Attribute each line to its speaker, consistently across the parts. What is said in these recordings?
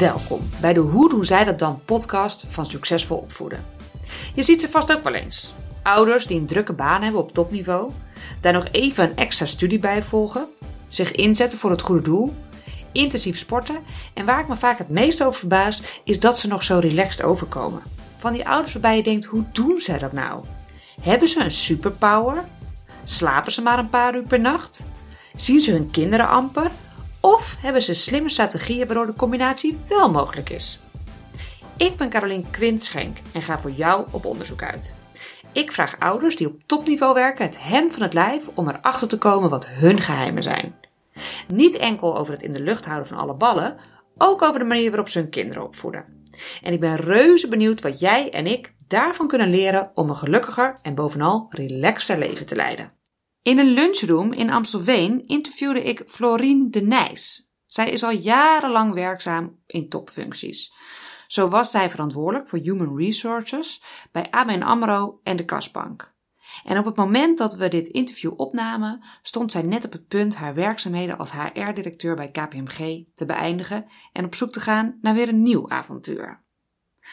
Speaker 1: Welkom bij de Hoe doen zij dat dan podcast van Succesvol Opvoeden. Je ziet ze vast ook wel eens. Ouders die een drukke baan hebben op topniveau, daar nog even een extra studie bij volgen, zich inzetten voor het goede doel, intensief sporten en waar ik me vaak het meest over verbaas is dat ze nog zo relaxed overkomen. Van die ouders waarbij je denkt, hoe doen zij dat nou? Hebben ze een superpower? Slapen ze maar een paar uur per nacht? Zien ze hun kinderen amper? Of hebben ze slimme strategieën waardoor de combinatie wel mogelijk is? Ik ben Carolien Quintschenk en ga voor jou op onderzoek uit. Ik vraag ouders die op topniveau werken het hem van het lijf om erachter te komen wat hun geheimen zijn. Niet enkel over het in de lucht houden van alle ballen, ook over de manier waarop ze hun kinderen opvoeden. En ik ben reuze benieuwd wat jij en ik daarvan kunnen leren om een gelukkiger en bovenal relaxter leven te leiden. In een lunchroom in Amstelveen interviewde ik Florien de Nijs. Zij is al jarenlang werkzaam in topfuncties. Zo was zij verantwoordelijk voor Human Resources bij ABN AMRO en de Kasbank. En op het moment dat we dit interview opnamen, stond zij net op het punt haar werkzaamheden als HR-directeur bij KPMG te beëindigen en op zoek te gaan naar weer een nieuw avontuur.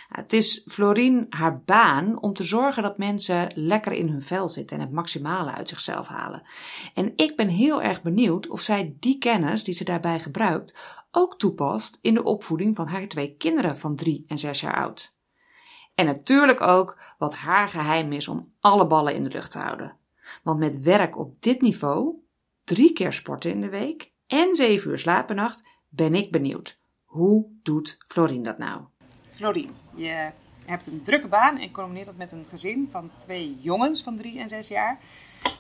Speaker 1: Het is Florien haar baan om te zorgen dat mensen lekker in hun vel zitten en het maximale uit zichzelf halen. En ik ben heel erg benieuwd of zij die kennis die ze daarbij gebruikt ook toepast in de opvoeding van haar twee kinderen van drie en zes jaar oud. En natuurlijk ook wat haar geheim is om alle ballen in de lucht te houden. Want met werk op dit niveau, drie keer sporten in de week en zeven uur slapen nacht, ben ik benieuwd. Hoe doet Florien dat nou? Florien, je hebt een drukke baan en combineert dat met een gezin van twee jongens van drie en zes jaar.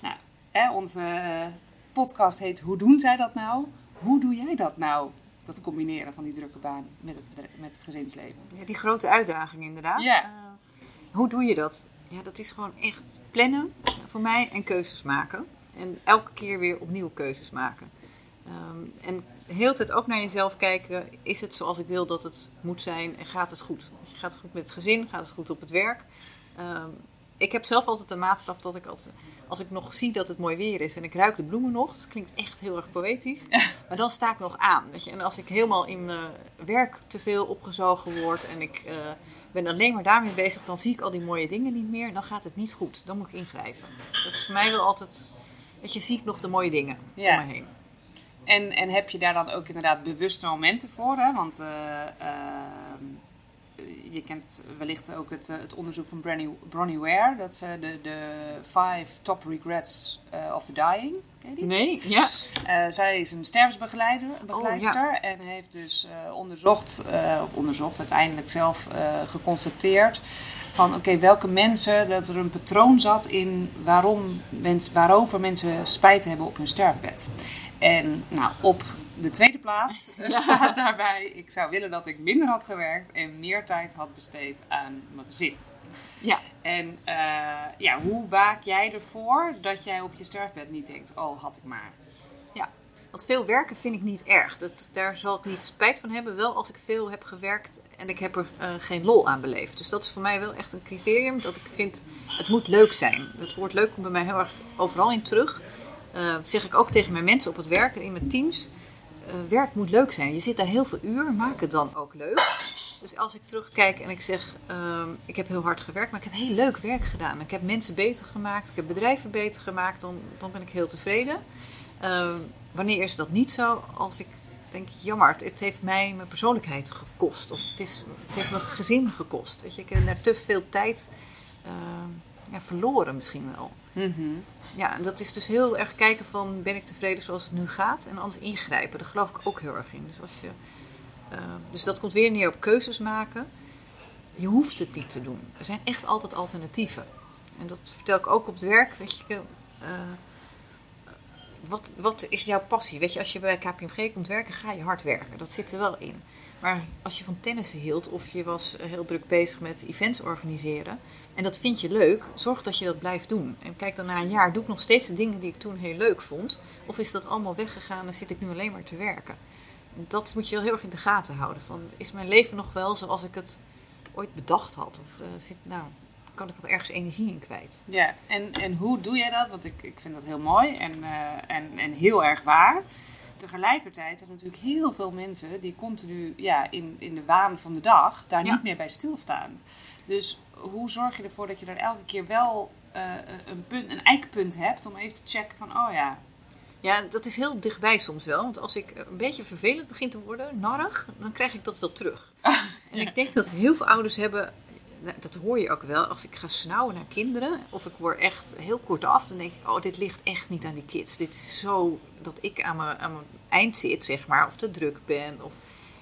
Speaker 1: Nou, hè, onze eh, podcast heet Hoe doen zij dat nou? Hoe doe jij dat nou? Dat combineren van die drukke baan met het, met het gezinsleven.
Speaker 2: Ja, die grote uitdaging inderdaad.
Speaker 1: Ja.
Speaker 2: Uh, hoe doe je dat? Ja, dat is gewoon echt plannen voor mij en keuzes maken. En elke keer weer opnieuw keuzes maken. Um, en de hele tijd ook naar jezelf kijken. Is het zoals ik wil dat het moet zijn en gaat het goed? Gaat het goed met het gezin? Gaat het goed op het werk? Um, ik heb zelf altijd de maatstaf dat ik als, als ik nog zie dat het mooi weer is en ik ruik de bloemen nog, dat klinkt echt heel erg poëtisch, maar dan sta ik nog aan. Weet je? En als ik helemaal in uh, werk te veel opgezogen word en ik uh, ben alleen maar daarmee bezig, dan zie ik al die mooie dingen niet meer, dan gaat het niet goed. Dan moet ik ingrijpen. Dat is voor mij wel altijd, weet je, zie ik nog de mooie dingen ja. om me heen.
Speaker 1: En, en heb je daar dan ook inderdaad bewuste momenten voor? Hè? Want uh, je kent wellicht ook het, het onderzoek van Bronnie, Bronnie Ware. Dat is de, de Five Top Regrets uh, of the Dying. Ken je die?
Speaker 2: Nee, ja.
Speaker 1: Uh, zij is een stervensbegeleider oh, ja. en heeft dus uh, onderzocht, of onderzocht, uiteindelijk zelf geconstateerd van oké, okay, welke mensen, dat er een patroon zat in waarom mens, waarover mensen spijt hebben op hun sterfbed. En nou, op de tweede plaats staat daarbij: ik zou willen dat ik minder had gewerkt en meer tijd had besteed aan mijn gezin. Ja. En uh, ja, hoe waak jij ervoor dat jij op je sterfbed niet denkt: oh, had ik maar.
Speaker 2: Ja, want veel werken vind ik niet erg. Dat, daar zal ik niet spijt van hebben. Wel als ik veel heb gewerkt en ik heb er uh, geen lol aan beleefd. Dus dat is voor mij wel echt een criterium dat ik vind: het moet leuk zijn. Het woord leuk komt bij mij heel erg overal in terug. Uh, dat zeg ik ook tegen mijn mensen op het werk en in mijn teams. Uh, werk moet leuk zijn. Je zit daar heel veel uur, maak het dan ook leuk. Dus als ik terugkijk en ik zeg, uh, ik heb heel hard gewerkt, maar ik heb heel leuk werk gedaan. Ik heb mensen beter gemaakt, ik heb bedrijven beter gemaakt, dan, dan ben ik heel tevreden. Uh, wanneer is dat niet zo? Als ik denk, jammer, het, heeft mij mijn persoonlijkheid gekost. Of het, is, het heeft mijn gezin gekost. Weet je, ik heb daar te veel tijd ja, verloren misschien wel. -hmm. Ja, en dat is dus heel erg kijken van ben ik tevreden zoals het nu gaat en anders ingrijpen. Daar geloof ik ook heel erg in. Dus, als je, uh, dus dat komt weer neer op keuzes maken. Je hoeft het niet te doen. Er zijn echt altijd alternatieven. En dat vertel ik ook op het werk. Weet je, uh, wat, wat is jouw passie? Weet je, als je bij KPMG komt werken, ga je hard werken. Dat zit er wel in. Maar als je van tennissen hield of je was heel druk bezig met events organiseren en dat vind je leuk, zorg dat je dat blijft doen. En kijk dan na een jaar, doe ik nog steeds de dingen die ik toen heel leuk vond? Of is dat allemaal weggegaan en zit ik nu alleen maar te werken? Dat moet je heel erg in de gaten houden. Van, is mijn leven nog wel zoals ik het ooit bedacht had? Of uh, zit, nou, kan ik nog ergens energie in kwijt?
Speaker 1: Ja, en, en hoe doe jij dat? Want ik, ik vind dat heel mooi en, uh, en, en heel erg waar.
Speaker 3: Tegelijkertijd zijn er natuurlijk heel veel mensen die continu ja, in, in de waan van de dag daar
Speaker 2: Ja.
Speaker 3: niet meer bij stilstaan. Dus hoe zorg je ervoor dat je er elke keer wel eh, een, punt, een eikpunt hebt om even te checken van, oh ja,
Speaker 2: Ja, dat is heel dichtbij soms wel. Want als ik een beetje vervelend begin te worden, narrig, dan krijg ik dat wel terug. En ik denk dat heel veel ouders hebben, dat hoor je ook wel, als ik ga snauwen naar kinderen, of ik word echt heel kort af, dan denk ik, oh, dit ligt echt niet aan die kids. Dit is zo dat ik aan mijn, aan mijn eind zit, zeg maar, of te druk ben. Of,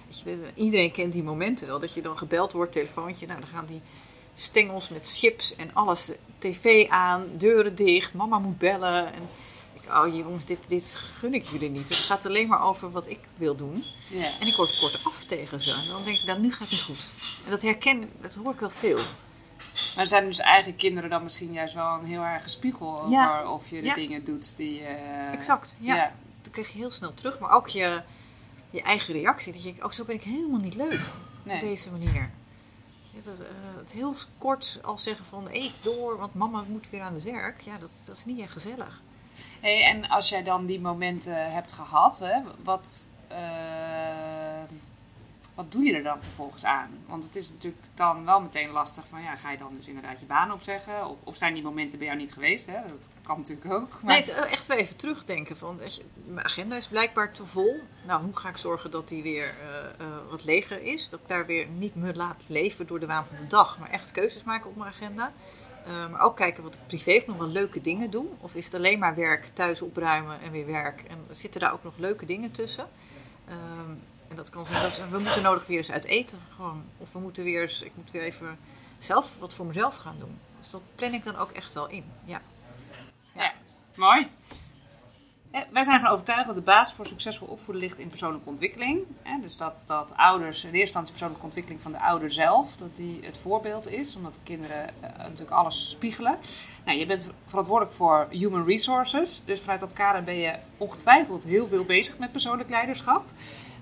Speaker 2: je, iedereen kent die momenten wel, dat je dan gebeld wordt, telefoontje, nou dan gaan die stengels met chips en alles, tv aan, deuren dicht, mama moet bellen. En ik, oh jongens, dit, dit gun ik jullie niet. Het gaat alleen maar over wat ik wil doen.
Speaker 3: ja.
Speaker 2: En ik word kort af tegen ze. En dan denk ik, nou, nu gaat het goed. En dat herken, dat hoor ik wel veel.
Speaker 3: Maar zijn dus eigen kinderen dan misschien juist wel een heel erg spiegel over
Speaker 2: Ja.
Speaker 3: of je de
Speaker 2: Ja.
Speaker 3: dingen doet die... eh,
Speaker 2: Exact, ja. Dat krijg je heel snel terug. Maar ook je, je eigen reactie. Dat je denkt, oh, zo ben ik helemaal niet leuk
Speaker 3: Nee.
Speaker 2: op deze manier. Dat, eh, het heel kort al zeggen van, hé, door, want mama moet weer aan de werk. Ja, dat, dat is niet echt gezellig.
Speaker 3: En als jij dan die momenten hebt gehad, hè, wat, eh, wat doe je er dan vervolgens aan? Want het is natuurlijk dan wel meteen lastig van, ja, ga je dan dus inderdaad je baan opzeggen? Of, of zijn die momenten bij jou niet geweest? Hè? Dat kan natuurlijk ook. Maar...
Speaker 2: Nee, echt wel even terugdenken van, mijn agenda is blijkbaar te vol. Nou, hoe ga ik zorgen dat die weer eh, eh, wat leger is? Dat ik daar weer niet me laat leven door de waan van de dag, maar echt keuzes maken op mijn agenda. Eh, maar ook kijken wat ik privé nog wel leuke dingen doe. Of is het alleen maar werk, thuis opruimen en weer werk? En zitten daar ook nog leuke dingen tussen? Ehm, en dat kan zijn dat we moeten nodig weer eens uit eten. Gewoon. Of we moeten weer eens, ik moet weer even zelf wat voor mezelf gaan doen. Dus dat plan ik dan ook echt wel in. Ja.
Speaker 3: Ja, mooi. Eh, Wij zijn van overtuigd dat de basis voor succesvol opvoeden ligt in persoonlijke ontwikkeling. Dus dat, dat ouders, in eerste instantie persoonlijke ontwikkeling van de ouder zelf, dat die het voorbeeld is, omdat de kinderen eh, natuurlijk alles spiegelen. Nou, je bent verantwoordelijk voor human resources, dus vanuit dat kader ben je ongetwijfeld heel veel bezig met persoonlijk leiderschap.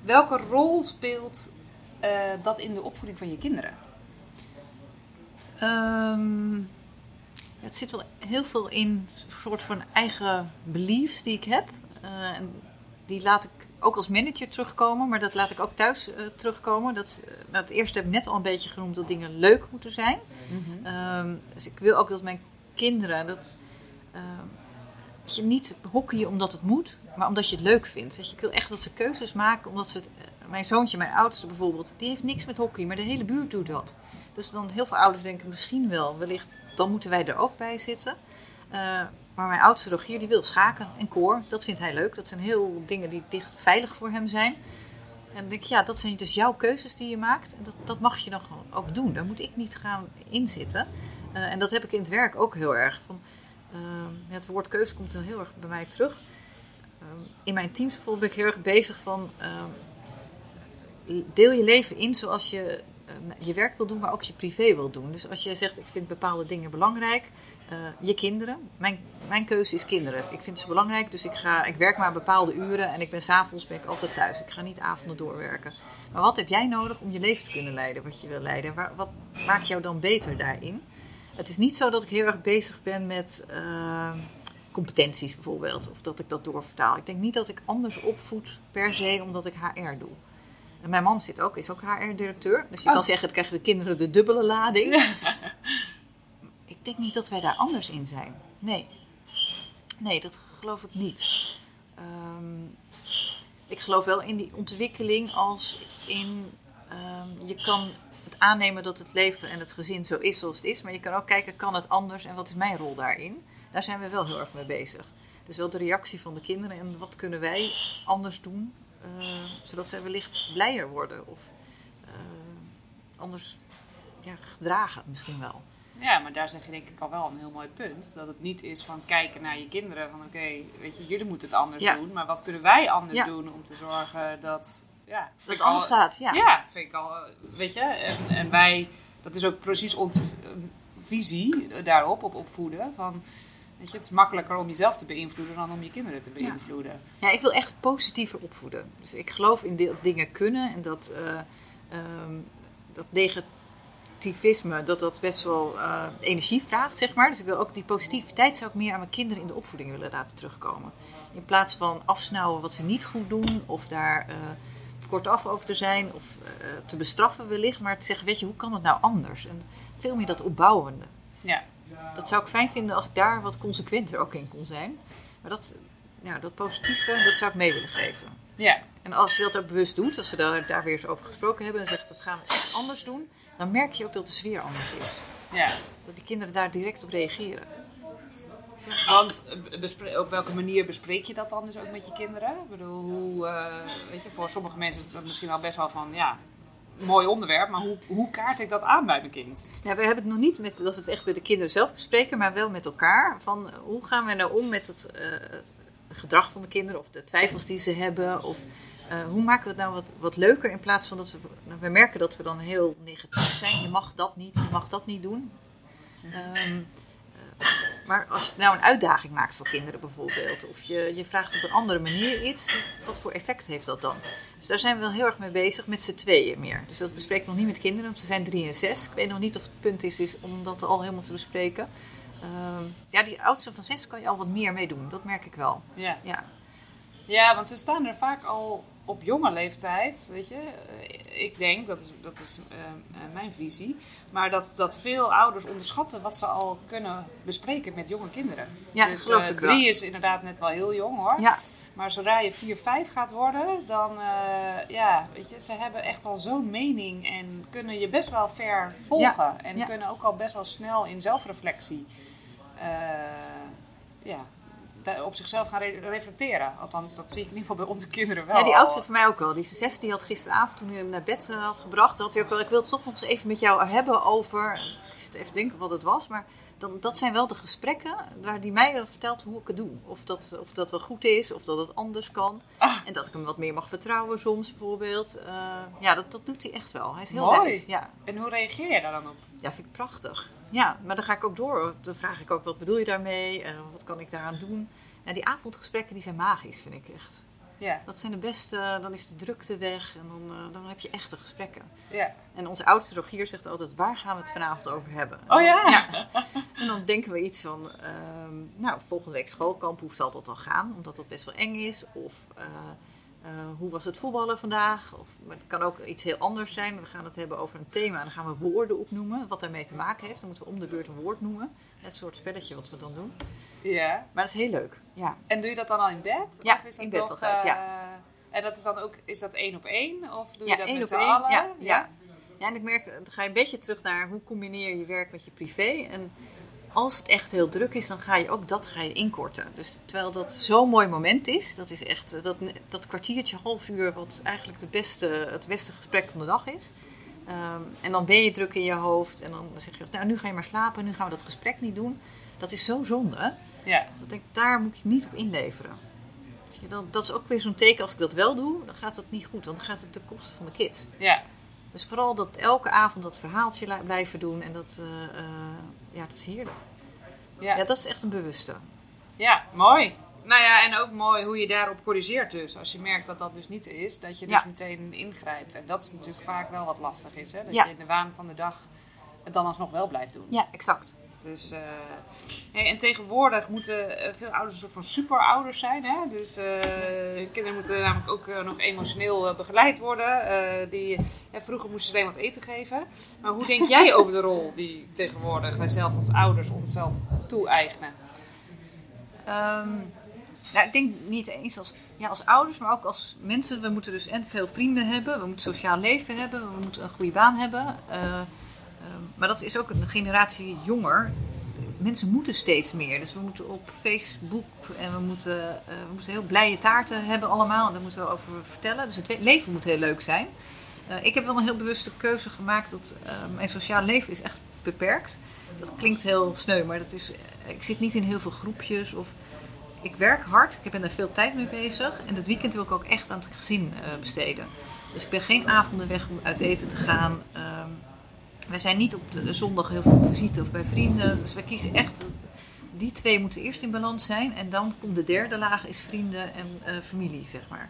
Speaker 3: Welke rol speelt eh, dat in de opvoeding van je kinderen?
Speaker 2: Ehm, het zit wel heel veel in een soort van eigen beliefs die ik heb. Eh, en die laat ik ook als manager terugkomen, maar dat laat ik ook thuis eh, terugkomen. Dat, eh, nou, het eerste heb ik net al een beetje genoemd dat dingen leuk moeten zijn. Ehm, dus ik wil ook dat mijn kinderen dat, ehm, dat je niet hockeyen omdat het moet, maar omdat je het leuk vindt. Ik wil echt dat ze keuzes maken, omdat ze het, mijn zoontje, mijn oudste bijvoorbeeld, die heeft niks met hockey, maar de hele buurt doet dat. Dus dan heel veel ouders denken misschien wel, wellicht dan moeten wij er ook bij zitten. Eh, maar mijn oudste Rogier die wil schaken en koor. Dat vindt hij leuk. Dat zijn heel dingen die dicht veilig voor hem zijn. En dan denk ik, ja, dat zijn dus jouw keuzes die je maakt. En dat, dat mag je dan gewoon ook doen. Daar moet ik niet gaan inzitten. Eh, en dat heb ik in het werk ook heel erg. Van, eh, het woord keuze komt heel erg bij mij terug. In mijn teams bijvoorbeeld ben ik heel erg bezig van... deel je leven in zoals je je werk wil doen, maar ook je privé wil doen. Dus als je zegt, ik vind bepaalde dingen belangrijk, eh, je kinderen. Mijn, mijn keuze is kinderen. Ik vind ze belangrijk, dus ik, ga, ik werk maar bepaalde uren en ik ben s'avonds ben ik altijd thuis. Ik ga niet avonden doorwerken. Maar wat heb jij nodig om je leven te kunnen leiden, wat je wil leiden? Waar, wat maakt jou dan beter daarin? Het is niet zo dat ik heel erg bezig ben met eh, competenties bijvoorbeeld, of dat ik dat doorvertaal. Ik denk niet dat ik anders opvoed per se omdat ik HR doe. En mijn man zit ook, is ook HR-directeur. Dus je
Speaker 3: Oh.
Speaker 2: kan zeggen, dan krijgen de kinderen de dubbele lading. ik denk niet dat wij daar anders in zijn. Nee. Nee, dat geloof ik niet. Ehm, ik geloof wel in die ontwikkeling als in... ehm, je kan het aannemen dat het leven en het gezin zo is zoals het is. Maar je kan ook kijken, kan het anders en wat is mijn rol daarin? Daar zijn we wel heel erg mee bezig. Dus wel de reactie van de kinderen en wat kunnen wij anders doen... eh, zodat zij wellicht blijer worden of eh, anders ja, gedragen misschien wel.
Speaker 3: Ja, maar daar zeg je denk ik al wel een heel mooi punt. Dat het niet is van kijken naar je kinderen. Van oké, weet je, jullie moeten het anders
Speaker 2: Ja.
Speaker 3: doen. Maar wat kunnen wij anders
Speaker 2: Ja.
Speaker 3: doen om te zorgen dat... Ja,
Speaker 2: Dat het anders
Speaker 3: al-
Speaker 2: gaat, ja.
Speaker 3: Ja, vind ik al, eh, weet je. En, en wij, dat is ook precies onze visie daarop, op opvoeden. Van, weet je, het is makkelijker om jezelf te beïnvloeden dan om je kinderen te beïnvloeden.
Speaker 2: Ja, ik wil echt positiever opvoeden. Dus ik geloof in dat dingen kunnen en dat, eh, ehm, dat negativisme, dat dat best wel eh, energie vraagt, zeg maar. Dus ik wil ook die positiviteit zou ik meer aan mijn kinderen in de opvoeding willen laten terugkomen. In plaats van afsnauwen wat ze niet goed doen of daar uh, kortaf over te zijn of te bestraffen wellicht, maar te zeggen, weet je, hoe kan het nou anders? En veel meer dat opbouwende.
Speaker 3: Ja.
Speaker 2: Dat zou ik fijn vinden als ik daar wat consequenter ook in kon zijn. Maar dat, ja, dat positieve, dat zou ik mee willen geven.
Speaker 3: Ja.
Speaker 2: En als ze dat ook bewust doet, als ze daar, daar weer eens over gesproken hebben en zeggen dat gaan we echt anders doen, dan merk je ook dat de sfeer anders is.
Speaker 3: Ja.
Speaker 2: Dat die kinderen daar direct op reageren.
Speaker 3: Want eh, op welke manier bespreek je dat dan dus ook met je kinderen? Ik bedoel, hoe, uh, weet je, voor sommige mensen is het misschien wel best wel van, ja, mooi onderwerp, maar hoe, hoe kaart ik dat aan bij mijn kind?
Speaker 2: Ja, we hebben het nog niet met dat we het echt bij de kinderen zelf bespreken, maar wel met elkaar. Van hoe gaan we nou om met het, het gedrag van de kinderen of de twijfels die ze hebben? Of uh, hoe maken we het nou wat, wat leuker in plaats van dat we. Nou, we merken dat we dan heel negatief zijn. Je mag dat niet, je mag dat niet doen. Um, maar als je nou een uitdaging maakt voor kinderen bijvoorbeeld, of je, je vraagt op een andere manier iets, wat voor effect heeft dat dan? Dus daar zijn we wel heel erg mee bezig, met z'n tweeën meer. Dus dat bespreek ik nog niet met kinderen, want ze zijn drie en zes. Ik weet nog niet of het punt is, is om dat al helemaal te bespreken. Uh, ja, die oudste van zes kan je al wat meer mee doen, dat merk ik wel.
Speaker 3: Ja.
Speaker 2: ja.
Speaker 3: Ja, want ze staan er vaak al op jonge leeftijd, weet je. Ik denk, dat is, dat is uh, mijn visie, maar dat, dat veel ouders onderschatten wat ze al kunnen bespreken met jonge kinderen.
Speaker 2: Ja,
Speaker 3: dus drie
Speaker 2: wel.
Speaker 3: is inderdaad net wel heel jong hoor.
Speaker 2: Ja.
Speaker 3: Maar zodra je 4, 5 gaat worden, dan, uh, ja, weet je, ze hebben echt al zo'n mening en kunnen je best wel ver volgen.
Speaker 2: Ja.
Speaker 3: En
Speaker 2: Ja.
Speaker 3: kunnen ook al best wel snel in zelfreflectie, ja, op zichzelf gaan re reflecteren. Althans, dat zie ik in ieder geval bij onze kinderen wel.
Speaker 2: Ja, die oudste van mij ook wel. Die zes die had gisteravond, toen hij hem naar bed had gebracht, had hij ook wel, ik wil het toch nog eens even met jou hebben over, ik zit even te denken wat het was, maar dan, dat zijn wel de gesprekken waar die mij vertelt hoe ik het doe. Of dat, of dat wel goed is, of dat het anders kan.
Speaker 3: Ah.
Speaker 2: En dat ik hem wat meer mag vertrouwen soms bijvoorbeeld. Uh, ja, dat, dat doet hij echt wel. Hij is heel
Speaker 3: Mooi.
Speaker 2: wijs. Ja.
Speaker 3: En hoe reageer je daar dan op?
Speaker 2: Ja, vind ik prachtig. Ja, maar dan ga ik ook door. Dan vraag ik ook, wat bedoel je daarmee? Uh, wat kan ik daaraan doen? Nou, die avondgesprekken die zijn magisch, vind ik echt.
Speaker 3: Ja.
Speaker 2: Dat zijn de beste, dan is de drukte weg en dan, uh, dan heb je echte gesprekken.
Speaker 3: Ja.
Speaker 2: En onze oudste Rogier zegt altijd, waar gaan we het vanavond over hebben?
Speaker 3: Oh ja?
Speaker 2: ja. En dan denken we iets van, um, nou, volgende week schoolkamp, hoe zal dat dan gaan? Omdat dat best wel eng is. Of uh, uh, hoe was het voetballen vandaag? Of, maar het kan ook iets heel anders zijn. We gaan het hebben over een thema en dan gaan we woorden opnoemen, wat daarmee te maken heeft. Dan moeten we om de beurt een woord noemen. Net soort spelletje wat we dan doen.
Speaker 3: Ja.
Speaker 2: Maar dat is heel leuk, ja.
Speaker 3: En doe je dat dan al in bed?
Speaker 2: Ja,
Speaker 3: of is dat
Speaker 2: in bed
Speaker 3: nog,
Speaker 2: altijd,
Speaker 3: uh,
Speaker 2: ja.
Speaker 3: En dat is dan ook, is dat één op één? Of doe je dat
Speaker 2: één
Speaker 3: met
Speaker 2: op
Speaker 3: z'n allen?
Speaker 2: Ja, ja. ja, en ik merk, dan ga je een beetje terug naar hoe combineer je werk met je privé. En als het echt heel druk is, dan ga je ook dat ga je inkorten. Dus terwijl dat zo'n mooi moment is, dat is echt dat, dat kwartiertje, half uur, wat eigenlijk de beste, het beste gesprek van de dag is. Um, en dan ben je druk in je hoofd en dan zeg je, nou nu ga je maar slapen, nu gaan we dat gesprek niet doen. Dat is zo zonde.
Speaker 3: Ja.
Speaker 2: Dat denk, daar moet je niet op inleveren. Dan, dat is ook weer zo'n teken, als ik dat wel doe, dan gaat het niet goed. Dan gaat het ten koste van de kids.
Speaker 3: Ja.
Speaker 2: Dus vooral dat elke avond dat verhaaltje blijven doen en dat, uh, uh, ja, dat is heerlijk.
Speaker 3: Ja.
Speaker 2: ja, dat is echt een bewuste.
Speaker 3: Ja, mooi. Nou ja, en ook mooi hoe je daarop corrigeert dus. Als je merkt dat dat dus niet is, dat je dus
Speaker 2: Ja.
Speaker 3: meteen ingrijpt. En dat is natuurlijk vaak wel wat lastig is, hè? Dat
Speaker 2: Ja.
Speaker 3: je in de waan van de dag het dan alsnog wel blijft doen.
Speaker 2: Ja, exact.
Speaker 3: Dus, hey, en tegenwoordig moeten uh, veel ouders een soort van superouders zijn. Hè? Dus hun kinderen moeten namelijk ook nog emotioneel begeleid worden. die, vroeger moesten ze alleen wat eten geven. Maar hoe denk jij over de rol die tegenwoordig wij zelf als ouders onszelf toe-eigenen?
Speaker 2: Um, nou, ik denk niet eens als, ja, als ouders, maar ook als mensen. We moeten dus en veel vrienden hebben, we moeten sociaal leven hebben, we moeten een goede baan hebben. Uh, maar dat is ook een generatie jonger. Mensen moeten steeds meer. Dus we moeten op Facebook en we moeten, uh, we moeten heel blije taarten hebben allemaal. En daar moeten we over vertellen. Dus het leven moet heel leuk zijn. Uh, ik heb wel een heel bewuste keuze gemaakt dat uh, mijn sociaal leven is echt beperkt. Dat klinkt heel sneu, maar dat is, ik zit niet in heel veel groepjes. Of, ik werk hard, ik ben daar veel tijd mee bezig. En dat weekend wil ik ook echt aan het gezin besteden. Dus ik ben geen avonden weg om uit eten te gaan. Wij zijn niet op de zondag heel veel op visite of bij vrienden. Dus wij kiezen echt. Die twee moeten eerst in balans zijn. En dan komt de derde laag, is vrienden en uh, familie, zeg maar.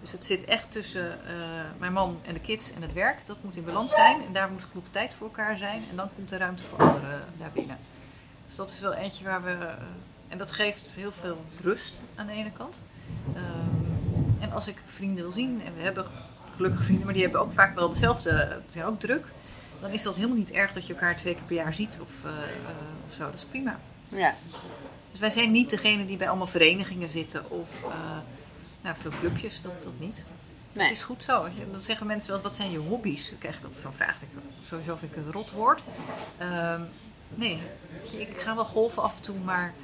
Speaker 2: Dus het zit echt tussen uh, mijn man en de kids en het werk. Dat moet in balans zijn. En daar moet genoeg tijd voor elkaar zijn. En dan komt er ruimte voor anderen daarbinnen. Dus dat is wel eentje waar we uh, En dat geeft heel veel rust aan de ene kant. Ehm, en als ik vrienden wil zien, en we hebben gelukkig vrienden, maar die hebben ook vaak wel dezelfde, die zijn ook druk. Dan is dat helemaal niet erg dat je elkaar twee keer per jaar ziet of, eh, eh, of zo. Dat is prima.
Speaker 3: Ja.
Speaker 2: Dus wij zijn niet degene die bij allemaal verenigingen zitten of eh, nou, veel clubjes, dat, dat niet.
Speaker 3: Nee.
Speaker 2: Het is goed zo. Dan zeggen mensen wel, wat zijn je hobby's? Dan krijg ik altijd zo'n vraag. Ik, sowieso vind ik het een rot woord. Ehm, nee, ik ga wel golven af en toe, maar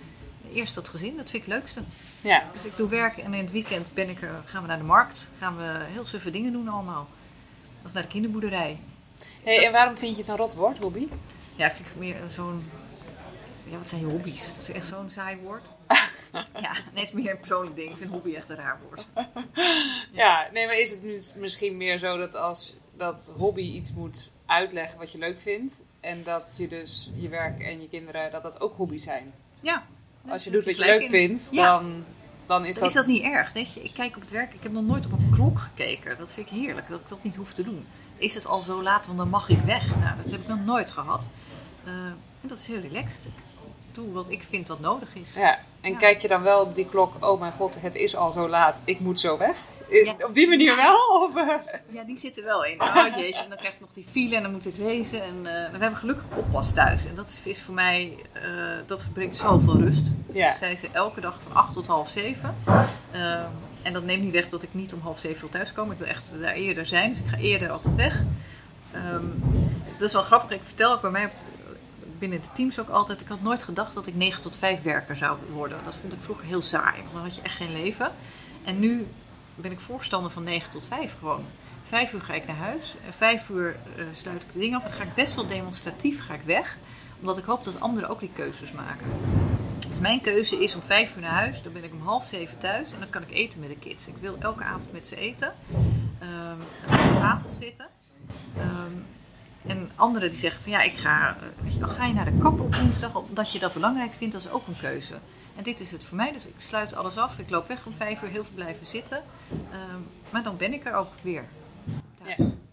Speaker 2: eerst dat gezin, dat vind ik het leukste.
Speaker 3: Ja.
Speaker 2: Dus ik doe werk en in het weekend ben ik, er- gaan we naar de markt. Gaan we heel suffe dingen doen allemaal. Of naar de kinderboerderij.
Speaker 3: Hey, en waarom vind je het een rot woord, hobby?
Speaker 2: Ja, vind ik meer zo'n... Ja, wat zijn je hobby's? Dat is echt zo'n saai woord. ja, nee, het is meer een persoonlijk ding. Ik vind hobby echt een raar woord.
Speaker 3: Ja, nee, maar is het misschien meer zo dat als dat hobby iets moet uitleggen wat je leuk vindt, en dat je dus je werk en je kinderen, dat dat ook hobby's zijn?
Speaker 2: Ja.
Speaker 3: Als je doet wat je leuk
Speaker 2: in.
Speaker 3: vindt,
Speaker 2: Ja.
Speaker 3: dan, dan is
Speaker 2: Dan
Speaker 3: dat...
Speaker 2: is dat niet erg, weet je. Ik kijk op het werk, ik heb nog nooit op een klok gekeken. Dat vind ik heerlijk, dat ik dat niet hoef te doen. Is het al zo laat, want dan mag ik weg. Nou, dat heb ik nog nooit gehad. Eh, en dat is heel relaxed. Ik doe wat ik vind wat nodig is.
Speaker 3: Ja, en
Speaker 2: Ja.
Speaker 3: kijk je dan wel op die klok, oh mijn god, het is al zo laat, ik moet zo weg?
Speaker 2: Ja.
Speaker 3: Op die manier wel? Of, eh?
Speaker 2: Ja, die zit er wel in. Oh jeetje, en dan krijg ik nog die file en dan moet ik racen. En eh, we hebben gelukkig oppas thuis. En dat is voor mij, eh, dat brengt zoveel rust.
Speaker 3: Ja.
Speaker 2: Zij is er elke dag van 8 tot half 7. Ehm, en dat neemt niet weg dat ik niet om half 7 wil thuiskomen. Ik wil echt daar eerder zijn, dus ik ga eerder altijd weg. Ehm, dat is wel grappig. Ik vertel ook bij mij binnen de teams ook altijd. Ik had nooit gedacht dat ik 9 tot 5 werker zou worden. Dat vond ik vroeger heel saai. Want dan had je echt geen leven. En nu ben ik voorstander van 9 tot 5 gewoon. Vijf uur ga ik naar huis. En vijf uur eh, sluit ik de ding af. En ga ik best wel demonstratief ga ik weg. Omdat ik hoop dat anderen ook die keuzes maken. Dus mijn keuze is om vijf uur naar huis. Dan ben ik om half zeven thuis. En dan kan ik eten met de kids. Ik wil elke avond met ze eten. Ehm, en dan aan tafel zitten. Ehm, en anderen die zeggen van ja, ik ga, eh, weet je, ga je naar de kapper op woensdag omdat je dat belangrijk vindt, dat is ook een keuze. En dit is het voor mij, dus ik sluit alles af. Ik loop weg om vijf uur, heel veel blijven zitten. Ehm, maar dan ben ik er ook weer. thuis.
Speaker 3: Ja.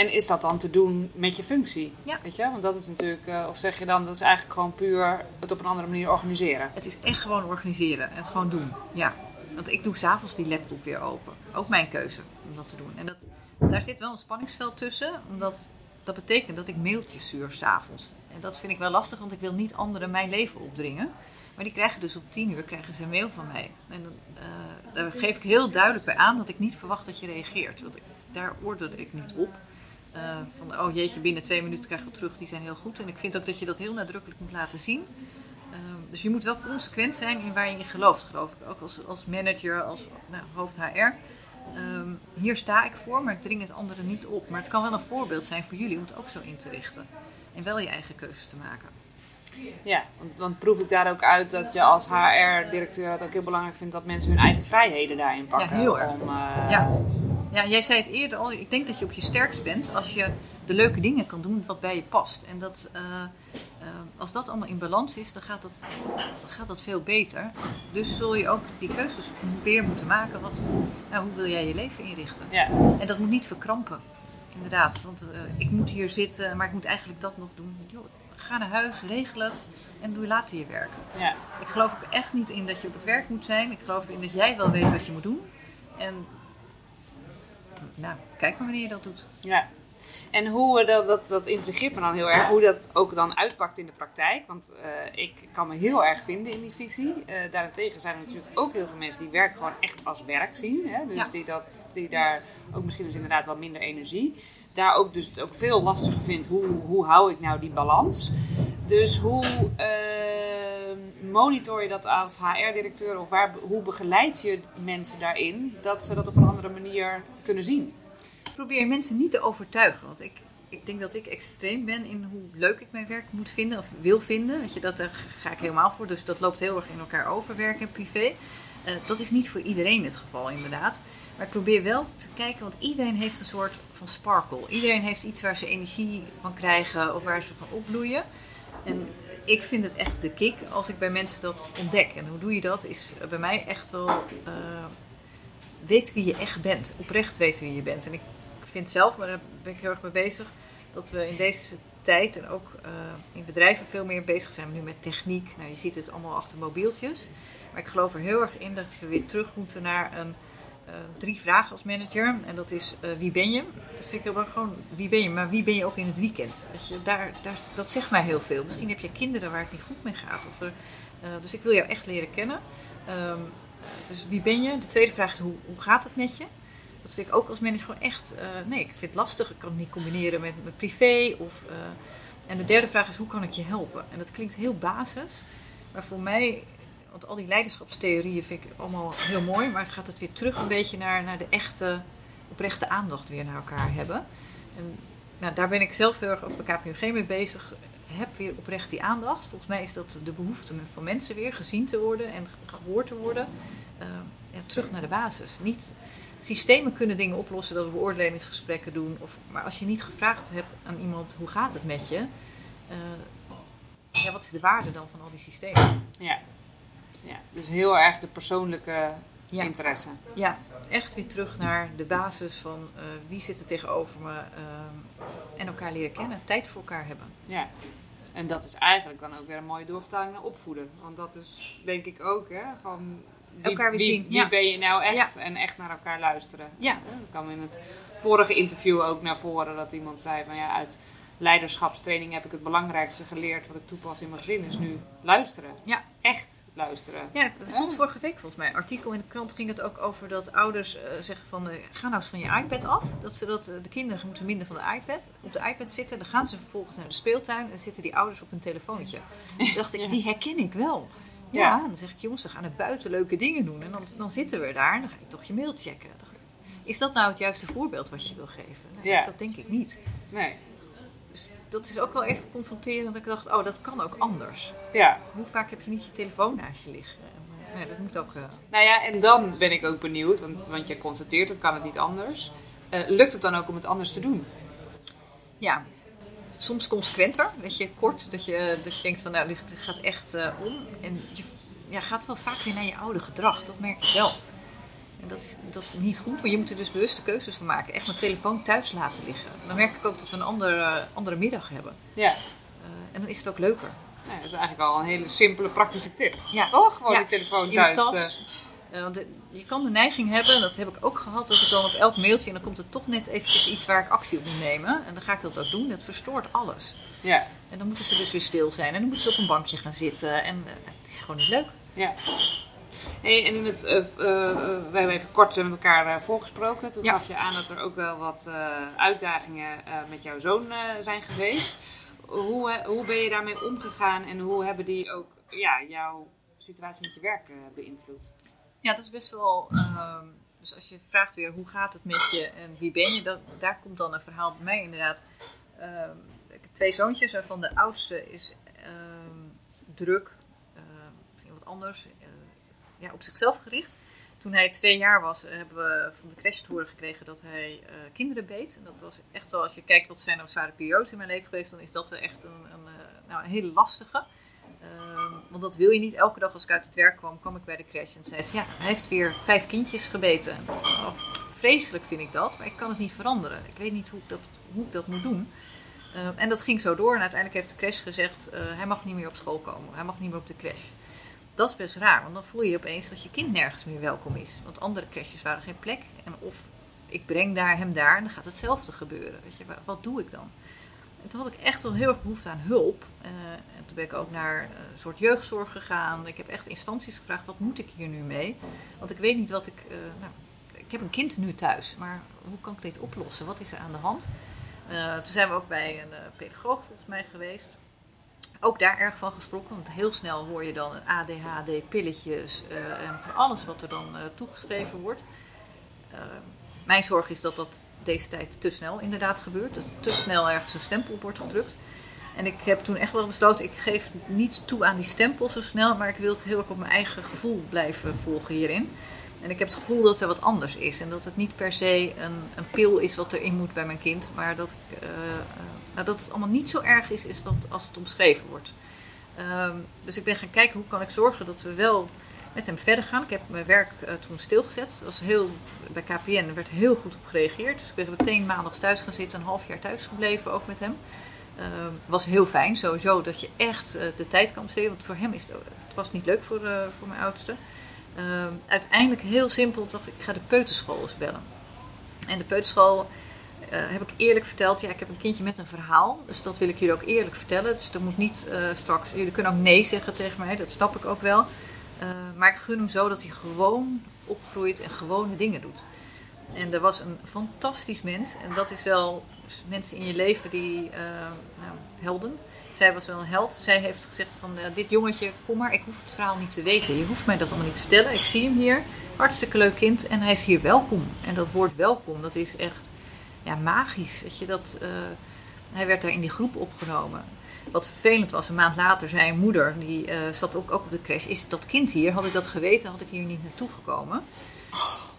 Speaker 3: En is dat dan te doen met je functie?
Speaker 2: Ja.
Speaker 3: Weet je? Want dat is natuurlijk, eh, of zeg je dan, dat is eigenlijk gewoon puur het op een andere manier organiseren.
Speaker 2: Het is echt gewoon organiseren en het gewoon doen. Ja. Want ik doe s'avonds die laptop weer open. Ook mijn keuze om dat te doen. En dat, daar zit wel een spanningsveld tussen, omdat dat betekent dat ik mailtjes stuur s'avonds. En dat vind ik wel lastig, want ik wil niet anderen mijn leven opdringen. Maar die krijgen dus op tien uur krijgen ze een mail van mij. En dan, eh, daar geef ik heel duidelijk bij aan dat ik niet verwacht dat je reageert. Want ik, daar oordeel ik niet op. Eh, van, oh jeetje, binnen twee minuten krijg je terug, die zijn heel goed. En ik vind ook dat je dat heel nadrukkelijk moet laten zien. Ehm, dus je moet wel consequent zijn in waar je in gelooft, geloof ik. Ook als, als manager, als nou, hoofd HR. Ehm, hier sta ik voor, maar ik dring het anderen niet op. Maar het kan wel een voorbeeld zijn voor jullie om het ook zo in te richten. En wel je eigen keuzes te maken.
Speaker 3: Ja, want dan proef ik daar ook uit dat je als HR-directeur het ook heel belangrijk vindt dat mensen hun eigen vrijheden daarin pakken.
Speaker 2: heel erg.
Speaker 3: Om, eh,
Speaker 2: Ja. Ja, jij zei het eerder al. Ik denk dat je op je sterkst bent als je de leuke dingen kan doen wat bij je past. En dat, eh, eh, als dat allemaal in balans is, dan gaat dat, dan gaat dat veel beter. Dus zul je ook die keuzes weer moeten maken. Wat, nou, hoe wil jij je leven inrichten?
Speaker 3: Ja.
Speaker 2: En dat moet niet verkrampen. Inderdaad, want eh, ik moet hier zitten, maar ik moet eigenlijk dat nog doen. Joh, ga naar huis, regel het en doe later je werk.
Speaker 3: ja.
Speaker 2: Ik geloof ook echt niet in dat je op het werk moet zijn. Ik geloof erin dat jij wel weet wat je moet doen. En nou, kijk maar wanneer je dat doet.
Speaker 3: Ja. En hoe eh, dat, dat, dat intrigeert me dan heel erg, hoe dat ook dan uitpakt in de praktijk. Want eh, ik kan me heel erg vinden in die visie. Eh, daarentegen zijn er natuurlijk ook heel veel mensen die werk gewoon echt als werk zien. Hè? Dus
Speaker 2: Ja.
Speaker 3: die, dat, die daar ook misschien dus inderdaad wat minder energie. Daar ook dus ook veel lastiger vindt, hoe, hoe hou ik nou die balans? Dus hoe monitor je dat als HR-directeur of waar, hoe begeleid je mensen daarin dat ze dat op een andere manier kunnen zien?
Speaker 2: Ik probeer mensen niet te overtuigen. Want ik, ik denk dat ik extreem ben in hoe leuk ik mijn werk moet vinden of wil vinden. Weet je, dat, daar ga ik helemaal voor. Dus dat loopt heel erg in elkaar over, werk en privé. Eh, dat is niet voor iedereen het geval, inderdaad. Maar ik probeer wel te kijken, want iedereen heeft een soort van sparkle. Iedereen heeft iets waar ze energie van krijgen of waar ze van opbloeien. En ik vind het echt de kick als ik bij mensen dat ontdek. En hoe doe je dat? Is bij mij echt wel eh, weet wie je echt bent. Oprecht weten wie je bent. En ik vind zelf, maar daar ben ik heel erg mee bezig, dat we in deze tijd en ook uh, in bedrijven veel meer bezig zijn nu met techniek. Nou, je ziet het allemaal achter mobieltjes. Maar ik geloof er heel erg in dat we weer terug moeten naar een drie vragen als manager. En dat is uh, wie ben je? Dat vind ik heel belangrijk. Gewoon wie ben je, maar wie ben je ook in het weekend? Dat, je, daar, dat zegt mij heel veel. Misschien heb je kinderen waar het niet goed mee gaat. Of er, uh, dus ik wil jou echt leren kennen. Um, dus wie ben je? De tweede vraag is hoe, hoe gaat het met je? Dat vind ik ook als manager gewoon echt. nee, ik vind het lastig. Ik kan het niet combineren met mijn privé. Of, en de derde vraag is hoe kan ik je helpen? En dat klinkt heel basis. Maar voor mij want al die leiderschapstheorieën vind ik allemaal heel mooi, maar gaat het weer terug een beetje naar, naar de echte, oprechte aandacht weer naar elkaar hebben. En nou, daar ben ik zelf heel erg op de KPMG mee bezig. Heb weer oprecht die aandacht. Volgens mij is dat de behoefte van mensen weer gezien te worden en gehoord te worden. Uh, ja, terug naar de basis. Niet, systemen kunnen dingen oplossen, dat we beoordelingsgesprekken doen. Of, maar als je niet gevraagd hebt aan iemand hoe gaat het met je, uh, ja, wat is de waarde dan van al die systemen?
Speaker 3: Ja, ja, dus heel erg de persoonlijke ja. interesse.
Speaker 2: Ja, echt weer terug naar de basis van uh, wie zit er tegenover me uh, en elkaar leren kennen, tijd voor elkaar hebben.
Speaker 3: Ja, en dat is eigenlijk dan ook weer een mooie doorvertaling naar opvoeden. Want dat is denk ik ook, hè, van wie,
Speaker 2: elkaar weer zien.
Speaker 3: Wie
Speaker 2: ja.
Speaker 3: ben je nou echt en echt naar elkaar luisteren.
Speaker 2: Ja.
Speaker 3: Dat kwam in het vorige interview ook naar voren dat iemand zei van ja, uit leiderschapstraining heb ik het belangrijkste geleerd wat ik toepas in mijn gezin, is nu luisteren.
Speaker 2: Ja.
Speaker 3: Echt luisteren.
Speaker 2: Ja, dat stond vorige week volgens mij. Artikel in de krant ging het ook over dat ouders uh, zeggen van uh, ga nou eens van je iPad af. Dat ze dat, uh, de kinderen moeten minder van de iPad, op de iPad zitten. Dan gaan ze vervolgens naar de speeltuin en zitten die ouders op hun telefoontje. Toen dacht ik, die herken ik wel. Ja, ja, dan zeg ik, jongens, we gaan naar buiten leuke dingen doen. En dan, dan zitten we daar en dan ga je toch je mail checken. Is dat nou het juiste voorbeeld wat je wil geven? Nou,
Speaker 3: ja.
Speaker 2: Dat denk ik niet.
Speaker 3: Nee
Speaker 2: dat is ook wel even confronterend. Dat ik dacht, oh, dat kan ook anders.
Speaker 3: Ja.
Speaker 2: Hoe vaak heb je niet je telefoon naast je liggen? Nee, dat moet ook... Uh...
Speaker 3: Nou ja, en dan ben ik ook benieuwd, want, want je constateert, het kan het niet anders. Uh, lukt het dan ook om het anders te doen?
Speaker 2: Ja, soms consequenter. Weet je, kort. Dat je, dat je denkt van, nou, dit gaat echt uh, om. En je ja, gaat wel vaak weer naar je oude gedrag. Dat merk ik wel. En dat is, dat is niet goed, maar je moet er dus bewuste keuzes van maken. Echt mijn telefoon thuis laten liggen. Dan merk ik ook dat we een andere, andere middag hebben.
Speaker 3: Ja.
Speaker 2: Uh, en dan is het ook leuker.
Speaker 3: Ja, dat is eigenlijk al een hele simpele, praktische tip.
Speaker 2: Ja.
Speaker 3: Toch? Gewoon
Speaker 2: ja.
Speaker 3: die telefoon thuis.
Speaker 2: In de tas. Uh, want de, je kan de neiging hebben, en dat heb ik ook gehad, dat ik dan op elk mailtje, en dan komt er toch net eventjes iets waar ik actie op moet nemen. En dan ga ik dat ook doen. Dat verstoort alles.
Speaker 3: Ja.
Speaker 2: En dan moeten ze dus weer stil zijn. En dan moeten ze op een bankje gaan zitten. En uh, het is gewoon niet leuk.
Speaker 3: Ja. Hey, en in het, uh, uh, we hebben even kort met elkaar uh, voorgesproken. Toen
Speaker 2: Ja.
Speaker 3: gaf je aan dat er ook wel wat uitdagingen met jouw zoon zijn geweest. Hoe, hoe ben je daarmee omgegaan en hoe hebben die ook ja, jouw situatie met je werk beïnvloed?
Speaker 2: Ja, dat is best wel. ehm, dus als je vraagt weer hoe gaat het met je en wie ben je, dat, daar komt dan een verhaal bij mij inderdaad. Ehm, ik heb twee zoontjes, waarvan de oudste is ehm, druk, misschien wat anders, eh, ja, op zichzelf gericht. Toen hij twee jaar was, eh, hebben we van de crash te horen gekregen dat hij eh, kinderen beet. En dat was echt wel, als je kijkt wat zijn nou zware periodes in mijn leven geweest, dan is dat echt een, een, eh, nou, een hele lastige. Ehm, want dat wil je niet. Elke dag als ik uit het werk kwam, kwam ik bij de crash en zei ze, ja, hij heeft weer vijf kindjes gebeten. Oh, vreselijk vind ik dat, maar ik kan het niet veranderen. Ik weet niet hoe ik dat, hoe ik dat moet doen. Ehm, en dat ging zo door en uiteindelijk heeft de crash gezegd, hij mag niet meer op school komen. Hij mag niet meer op de crash. Dat is best raar, want dan voel je opeens dat je kind nergens meer welkom is. Want andere crashes waren geen plek. En of ik breng daar, hem daar en dan gaat hetzelfde gebeuren. Weet je, wa- wat doe ik dan? En toen had ik echt wel heel erg behoefte aan hulp. Eh, en toen ben ik ook naar een soort jeugdzorg gegaan. Ik heb echt instanties gevraagd, wat moet ik hier nu mee? Want ik weet niet wat ik... eh, nou, ik heb een kind nu thuis, maar hoe kan ik dit oplossen? Wat is er aan de hand? Eh, toen zijn we ook bij een pedagoog volgens mij geweest. Ook daar erg van geschrokken, want heel snel hoor je dan ADHD, pilletjes eh, en van alles wat er dan eh, toegeschreven wordt. Eh, mijn zorg is dat dat deze tijd te snel inderdaad gebeurt. Dat te snel ergens een stempel op wordt gedrukt. En ik heb toen echt wel besloten, ik geef niet toe aan die stempel zo snel, maar ik wil het heel erg op mijn eigen gevoel blijven volgen hierin. En ik heb het gevoel dat er wat anders is. En dat het niet per se een, een pil is wat erin moet bij mijn kind. Maar dat, eh, eh, nou, dat het allemaal niet zo erg is, is dat als het omschreven wordt. Ehm, dus ik ben gaan kijken hoe kan ik zorgen dat we wel met hem verder gaan. Ik heb mijn werk eh, toen stilgezet. Was heel, bij KPN werd heel goed op gereageerd. Dus ik ben meteen maandags thuis gaan zitten. Een half jaar thuis gebleven ook met hem. Uh, was heel fijn sowieso dat je echt de tijd kan besteden. Want voor hem is het, was niet leuk voor, voor mijn oudste. Ehm, uiteindelijk heel simpel dacht ik, ga de peuterschool eens bellen. En de peuterschool heb ik eerlijk verteld. Ja, ik heb een kindje met een verhaal. Dus dat wil ik jullie ook eerlijk vertellen. Dus dat moet niet straks... Jullie kunnen ook nee zeggen tegen mij. Dat snap ik ook wel. maar ik gun hem zo dat hij gewoon opgroeit en gewone dingen doet. En er was een fantastisch mens. En dat is wel mensen in je leven die uh, nou, helden. Zij was wel een held. Zij heeft gezegd van uh, dit jongetje, kom maar, ik hoef het verhaal niet te weten. Je hoeft mij dat allemaal niet te vertellen. Ik zie hem hier. Hartstikke leuk kind. En hij is hier welkom. En dat woord welkom, dat is echt ja, magisch. Weet je, dat, uh, hij werd daar in die groep opgenomen. Wat vervelend was, een maand later zei een moeder, die zat ook, ook op de crash, is dat kind hier? Had ik dat geweten, had ik hier niet naartoe gekomen.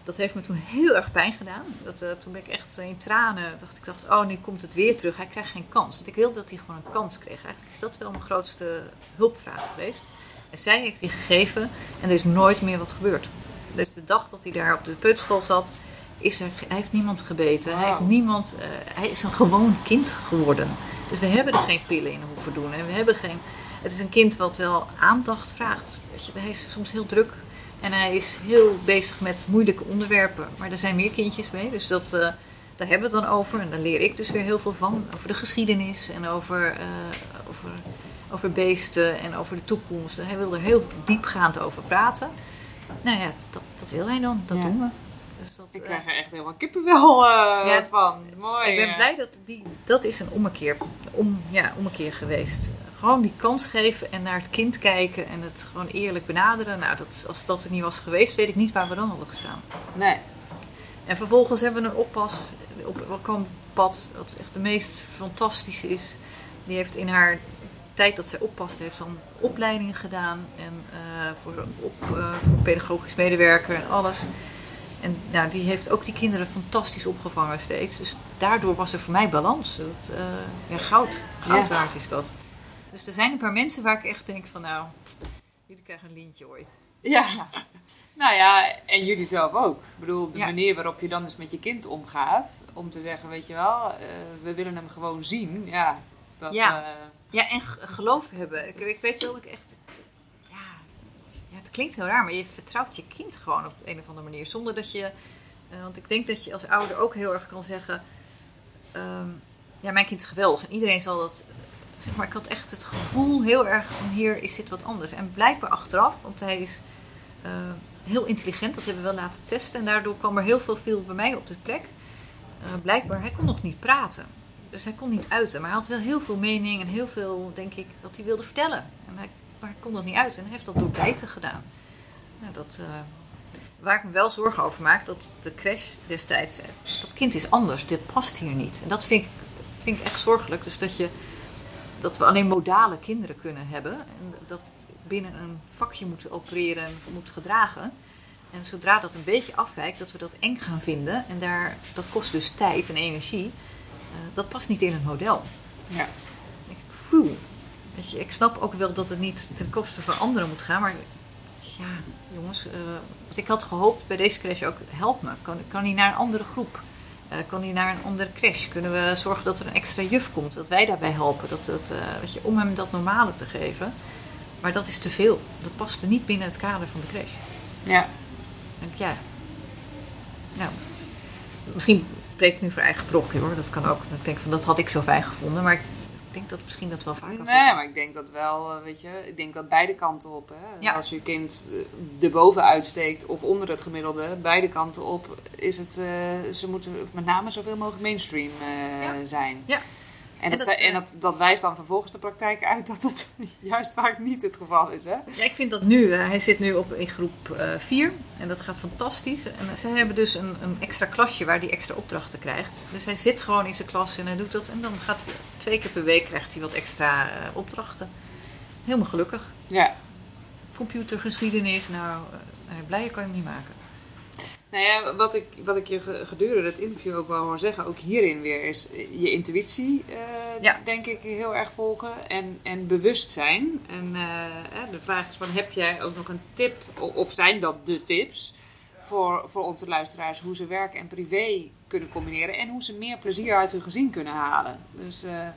Speaker 2: Dat heeft me toen heel erg pijn gedaan. Dat, uh, toen ben ik echt in tranen. Dacht, ik dacht, oh, nu komt het weer terug. Hij krijgt geen kans. Want ik wilde dat hij gewoon een kans kreeg. Eigenlijk is dat wel mijn grootste hulpvraag geweest. En zij heeft hij gegeven en er is nooit meer wat gebeurd. Dus de dag dat hij daar op de peuterschool zat, is er, hij heeft niemand gebeten. Hij, heeft niemand, uh, hij is een gewoon kind geworden. Dus we hebben er geen pillen in hoeven doen. En we hebben geen, het is een kind wat wel aandacht vraagt. Weet je, hij is soms heel druk. En hij is heel bezig met moeilijke onderwerpen. Maar er zijn meer kindjes mee, dus dat, uh, daar hebben we het dan over. En daar leer ik dus weer heel veel van. Over de geschiedenis en over, uh, over, over beesten en over de toekomst. Hij wil er heel diepgaand over praten. Nou ja, dat, dat wil hij dan. Dat
Speaker 3: Ja.
Speaker 2: doen we. Dus dat,
Speaker 3: Ik
Speaker 2: eh,
Speaker 3: krijg er echt helemaal kippenvel eh
Speaker 2: Ja.
Speaker 3: van. Mooi.
Speaker 2: ik ben blij dat die, dat is een ommekeer, om, ja, ommekeer geweest. Gewoon die kans geven en naar het kind kijken en het gewoon eerlijk benaderen. Nou, dat, als dat er niet was geweest, weet ik niet waar we dan hadden gestaan.
Speaker 3: Nee.
Speaker 2: En vervolgens hebben we een oppas op pad, wat echt de meest fantastische is. Die heeft in haar tijd dat zij oppast, heeft ze een opleiding gedaan en eh, voor, op, eh, voor pedagogisch medewerker en alles. En nou, die heeft ook die kinderen fantastisch opgevangen steeds. Dus daardoor was er voor mij balans. Dat, eh, ja, goud. Goud
Speaker 3: Ja.
Speaker 2: waard is dat. Dus er zijn een paar mensen waar ik echt denk van nou, jullie krijgen een lintje ooit.
Speaker 3: Ja. Nou ja, en jullie zelf ook. Ik bedoel, de
Speaker 2: Ja.
Speaker 3: manier waarop je dan dus met je kind omgaat. Om te zeggen, weet je wel, eh, we willen hem gewoon zien. Ja, dat,
Speaker 2: Ja.
Speaker 3: eh,
Speaker 2: Ja, en geloof hebben. Ik, ik weet wel dat ik echt. Ja, ja, het klinkt heel raar, maar je vertrouwt je kind gewoon op een of andere manier. Zonder dat je. eh, want ik denk dat je als ouder ook heel erg kan zeggen. ehm, ja, mijn kind is geweldig. En iedereen zal dat. Maar, ik had echt het gevoel heel erg van hier is dit wat anders. En blijkbaar achteraf, want hij is eh, heel intelligent, dat hebben we wel laten testen. En daardoor kwam er heel veel viel bij mij op de plek. Eh, blijkbaar, hij kon nog niet praten. Dus hij kon niet uiten. Maar hij had wel heel veel mening en heel veel, denk ik, dat hij wilde vertellen. En hij, maar hij kon dat niet uit. En hij heeft dat door bijten gedaan. Nou, dat, eh, waar ik me wel zorgen over maak, dat de crash destijds... Dat kind is anders, dit past hier niet. En dat vind ik, vind ik echt zorgelijk. Dus dat, je, dat we alleen modale kinderen kunnen hebben. En dat binnen een vakje moet opereren en moet gedragen. En zodra dat een beetje afwijkt, dat we dat eng gaan vinden. En daar, dat kost dus tijd en energie. Eh, dat past niet in het model.
Speaker 3: ja.
Speaker 2: Ik. Weet je, ik snap ook wel dat het niet ten koste van anderen moet gaan. Maar ja, jongens. eh, ik had gehoopt bij deze crash ook, help me. Kan, kan hij naar een andere groep? Eh, kan hij naar een andere crash? Kunnen we zorgen dat er een extra juf komt? Dat wij daarbij helpen? Dat, dat, eh, weet je, om hem dat normale te geven. Maar dat is te veel. Dat paste niet binnen het kader van de crash.
Speaker 3: ja.
Speaker 2: En ik, ja. Nou, misschien spreek ik nu voor eigen broekje hoor. Dat kan ook. Ik denk van dat had ik zo fijn gevonden. Maar denk dat misschien dat wel vaker
Speaker 3: Nee,
Speaker 2: voorkomt.
Speaker 3: maar ik denk dat wel, eh, weet je, ik denk dat beide kanten op. Hè?
Speaker 2: Ja.
Speaker 3: Als je kind eh, erboven uitsteekt of onder het gemiddelde, beide kanten op, is het, eh, ze moeten met name zoveel mogelijk mainstream
Speaker 2: Ja.
Speaker 3: zijn.
Speaker 2: Ja.
Speaker 3: En, dat,
Speaker 2: dat,
Speaker 3: en
Speaker 2: eh,
Speaker 3: dat, dat wijst dan vervolgens de praktijk uit dat het juist vaak niet het geval is. Hè?
Speaker 2: Ja, ik vind dat nu. eh, hij zit nu op, in groep 4 en dat gaat fantastisch. En eh, zij hebben dus een, een extra klasje waar hij extra opdrachten krijgt. Dus hij zit gewoon in zijn klas en hij doet dat. En dan gaat hij twee keer per week krijgt hij wat extra eh, opdrachten. Helemaal gelukkig.
Speaker 3: Ja.
Speaker 2: Computergeschiedenis, nou, eh, blijer kan je hem niet maken.
Speaker 3: Nou ja, wat ik, wat ik je ge- gedurende het interview ook wel hoor zeggen, ook hierin weer, is je intuïtie, eh,
Speaker 2: Ja.
Speaker 3: denk ik, heel erg volgen. En, en bewustzijn. En eh, eh, de vraag is van, heb jij ook nog een tip, of zijn dat de tips, voor, voor onze luisteraars, hoe ze werk en privé kunnen combineren en hoe ze meer plezier uit hun gezin kunnen halen? Dus eh,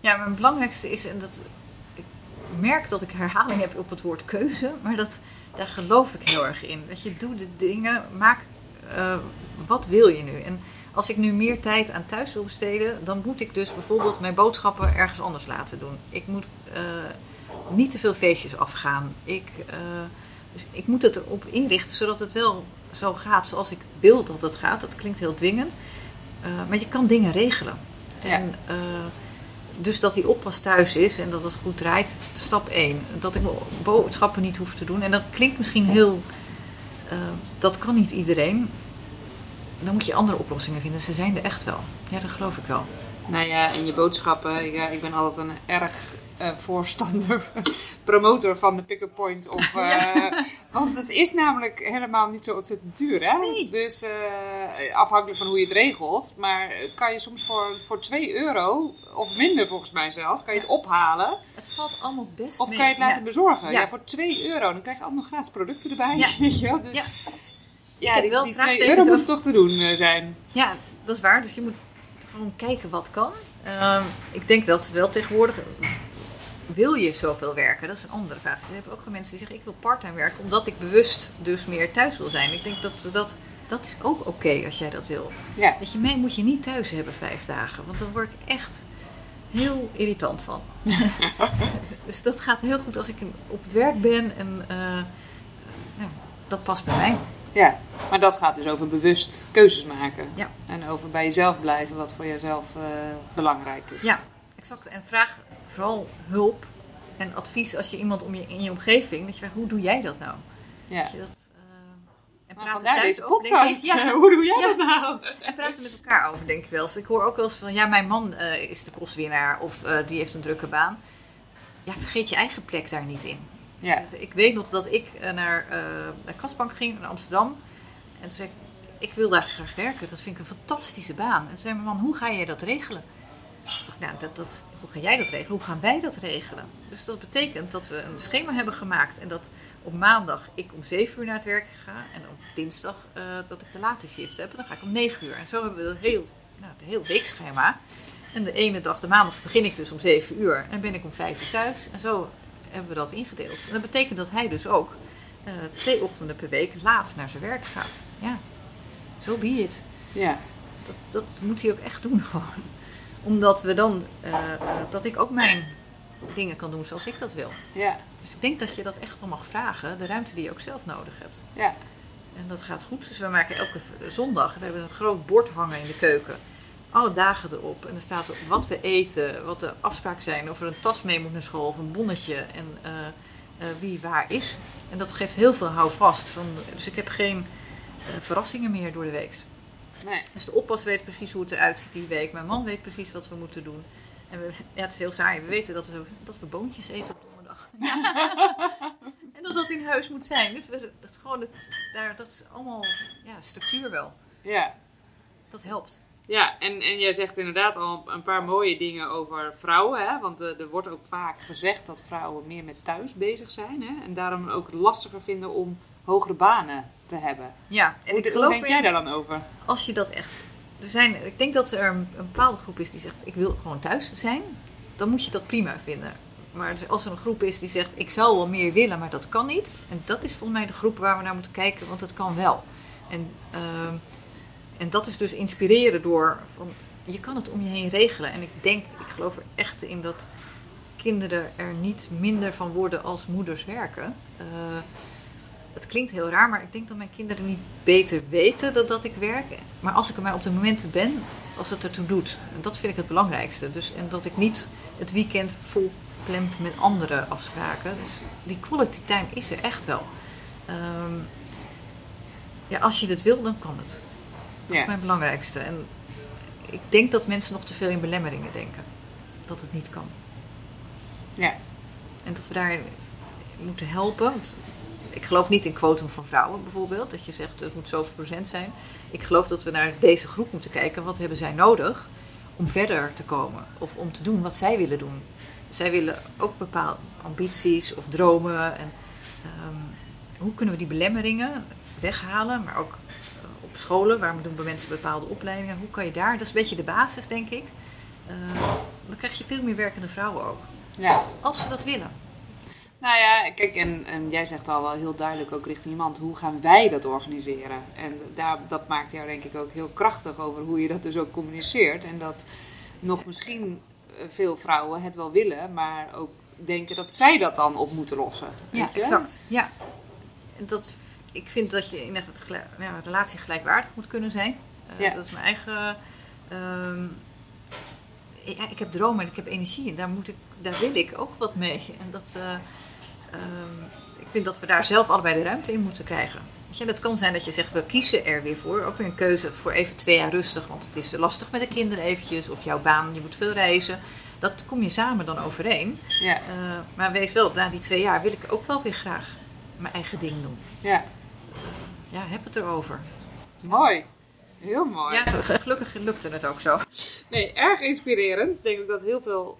Speaker 2: Ja, mijn belangrijkste is, en dat ik merk dat ik herhaling heb op het woord keuze, maar dat, daar geloof ik heel erg in. Dat je doet de dingen, maak eh, wat wil je nu. En als ik nu meer tijd aan thuis wil besteden, dan moet ik dus bijvoorbeeld mijn boodschappen ergens anders laten doen. Ik moet eh, niet te veel feestjes afgaan. Ik, eh, dus ik moet het erop inrichten zodat het wel zo gaat zoals ik wil dat het gaat. Dat klinkt heel dwingend. maar je kan dingen regelen.
Speaker 3: Ja.
Speaker 2: En, dus dat die oppas thuis is en dat het goed draait, stap 1. Dat ik boodschappen niet hoef te doen. En dat klinkt misschien heel. eh, dat kan niet iedereen. Dan moet je andere oplossingen vinden. Ze zijn er echt wel. Ja, dat geloof ik wel.
Speaker 3: Nou ja, in je boodschappen. Ja, ik ben altijd een erg eh, voorstander, promotor van de pick-up point. Of, eh, Want het is namelijk helemaal niet zo ontzettend duur. Hè?
Speaker 2: Nee.
Speaker 3: Dus eh, afhankelijk van hoe je het regelt. Maar kan je soms voor, voor 2 euro, of minder volgens mij zelfs, kan je het ophalen.
Speaker 2: Het valt allemaal best
Speaker 3: Of
Speaker 2: mee.
Speaker 3: kan je het laten
Speaker 2: Ja.
Speaker 3: bezorgen. Ja.
Speaker 2: Ja.
Speaker 3: voor 2 euro. Dan krijg je altijd nog gratis producten erbij.
Speaker 2: Ja.
Speaker 3: Weet je wel? Dus,
Speaker 2: Ja.
Speaker 3: die, die 2
Speaker 2: vraagtekens
Speaker 3: euro moet toch te doen zijn.
Speaker 2: Ja, dat is waar. Dus je moet gewoon kijken wat kan. Ehm, ik denk dat wel tegenwoordig. Wil je zoveel werken? Dat is een andere vraag. Er hebben ook gewoon mensen die zeggen: ik wil parttime werken omdat ik bewust dus meer thuis wil zijn. Ik denk dat dat, dat is ook oké als jij dat wil.
Speaker 3: Ja.
Speaker 2: Weet je, mij moet je niet thuis hebben vijf dagen, want dan word ik echt heel irritant van. dus dat gaat heel goed als ik op het werk ben en eh, ja, dat past bij mij.
Speaker 3: Ja, maar dat gaat dus over bewust keuzes maken.
Speaker 2: Ja.
Speaker 3: En over bij jezelf blijven, wat voor jezelf eh, belangrijk is.
Speaker 2: Ja, exact. En vraag vooral hulp en advies als je iemand om je, in je omgeving, dat je vraagt, hoe doe jij dat nou?
Speaker 3: ja.
Speaker 2: Dat je dat, eh, en er
Speaker 3: vandaar
Speaker 2: thuis
Speaker 3: deze
Speaker 2: over,
Speaker 3: podcast.
Speaker 2: ik. Ja,
Speaker 3: Hoe doe jij
Speaker 2: Ja.
Speaker 3: dat nou?
Speaker 2: en praten met elkaar over, denk ik wel eens. Ik hoor ook wel eens van, ja, mijn man eh, is de kostwinnaar of eh, die heeft een drukke baan. Ja, vergeet je eigen plek daar niet in.
Speaker 3: Ja.
Speaker 2: Ik weet nog dat ik naar, naar Kasbank ging, naar Amsterdam. En toen zei ik, ik wil daar graag werken. Dat vind ik een fantastische baan. En toen zei mijn man, hoe ga jij dat regelen? Nou, dat, dat, hoe ga jij dat regelen? Hoe gaan wij dat regelen? Dus dat betekent dat we een schema hebben gemaakt. En dat op maandag ik om 7 uur naar het werk ga. En op dinsdag eh, dat ik de late shift heb. En dan ga ik om 9 uur. En zo hebben we een heel, nou, een heel weekschema. En de ene dag, de maandag, begin ik dus om 7 uur. En ben ik om 5 uur thuis. En zo hebben we dat ingedeeld. En dat betekent dat hij dus ook eh, twee ochtenden per week laat naar zijn werk gaat. Ja, zo be it.
Speaker 3: Ja.
Speaker 2: Dat, dat moet hij ook echt doen gewoon. Omdat we dan, eh, eh, dat ik ook mijn dingen kan doen zoals ik dat wil.
Speaker 3: Ja.
Speaker 2: Dus ik denk dat je dat echt wel mag vragen, de ruimte die je ook zelf nodig hebt.
Speaker 3: Ja.
Speaker 2: En dat gaat goed. Dus we maken elke zondag, we hebben een groot bord hangen in de keuken. Alle dagen erop. En er staat op wat we eten, wat de afspraken zijn. Of er een tas mee moet naar school of een bonnetje. En eh, wie waar is. En dat geeft heel veel houvast. Van, dus ik heb geen verrassingen meer door de week.
Speaker 3: Nee.
Speaker 2: Dus de oppas weet precies hoe het eruit ziet die week. Mijn man weet precies wat we moeten doen. En we, ja, het is heel saai. We weten dat we, dat we boontjes eten op donderdag. en dat dat in huis moet zijn. Dus we, dat, is gewoon het, daar, dat is allemaal ja, structuur wel.
Speaker 3: Ja.
Speaker 2: Dat helpt.
Speaker 3: Ja, en, en jij zegt inderdaad al een paar mooie dingen over vrouwen. Hè? Want eh, er wordt ook vaak gezegd dat vrouwen meer met thuis bezig zijn. Hè? En daarom ook lastiger vinden om hogere banen te hebben.
Speaker 2: Ja, en
Speaker 3: Hoe,
Speaker 2: ik
Speaker 3: hoe
Speaker 2: geloof
Speaker 3: denk
Speaker 2: in,
Speaker 3: jij daar dan over?
Speaker 2: als je dat echt... Er zijn, ik denk dat er een, een bepaalde groep is die zegt, ik wil gewoon thuis zijn. Dan moet je dat prima vinden. Maar als er een groep is die zegt, ik zou wel meer willen, maar dat kan niet. En dat is volgens mij de groep waar we naar moeten kijken, want het kan wel. En, ehm, en dat is dus inspireren door, van, je kan het om je heen regelen. En ik denk, ik geloof er echt in dat kinderen er niet minder van worden als moeders werken. Eh, het klinkt heel raar, maar ik denk dat mijn kinderen niet beter weten dat, dat ik werk. Maar als ik er maar op de momenten ben, als het ertoe doet. En dat vind ik het belangrijkste. Dus, en dat ik niet het weekend vol plemp met andere afspraken. Dus die quality time is er echt wel. Ehm, ja, als je het wil, dan kan het. Dat is mijn belangrijkste. En ik denk dat mensen nog te veel in belemmeringen denken. Dat het niet kan.
Speaker 3: Ja.
Speaker 2: En dat we daar moeten helpen. Ik geloof niet in quotum van vrouwen bijvoorbeeld. Dat je zegt het moet zoveel procent zijn. Ik geloof dat we naar deze groep moeten kijken. Wat hebben zij nodig om verder te komen? Of om te doen wat zij willen doen. Zij willen ook bepaalde ambities of dromen. En, ehm, hoe kunnen we die belemmeringen weghalen? Maar ook eh, op scholen, waarom doen we mensen bepaalde opleidingen? Hoe kan je daar, dat is een beetje de basis denk ik. Eh, dan krijg je veel meer werkende vrouwen ook.
Speaker 3: Ja.
Speaker 2: Als ze dat willen.
Speaker 3: Nou ja, kijk, en, en jij zegt al wel heel duidelijk ook richting iemand, hoe gaan wij dat organiseren? En daar, dat maakt jou denk ik ook heel krachtig over hoe je dat dus ook communiceert. En dat nog misschien eh, veel vrouwen het wel willen, maar ook denken dat zij dat dan op moeten lossen.
Speaker 2: Ja, exact. Ja. Dat, ik vind dat je in een ja, relatie gelijkwaardig moet kunnen zijn. Eh,
Speaker 3: Ja.
Speaker 2: Dat is mijn eigen... ehm, ja, ik heb dromen en ik heb energie en daar, moet ik, daar wil ik ook wat mee. En dat, eh, ehm, ik vind dat we daar zelf allebei de ruimte in moeten krijgen. Weet je, dat kan zijn dat je zegt, we kiezen er weer voor. Ook weer een keuze voor even twee jaar rustig, want het is lastig met de kinderen eventjes. Of jouw baan, je moet veel reizen. Dat kom je samen dan overeen.
Speaker 3: Ja,
Speaker 2: Eh, maar wees wel, na die twee jaar wil ik ook wel weer graag mijn eigen ding doen.
Speaker 3: ja.
Speaker 2: Ja, heb het erover.
Speaker 3: mooi. Heel mooi.
Speaker 2: Ja, gelukkig lukte het ook zo.
Speaker 3: Nee, erg inspirerend. Ik denk ook dat heel veel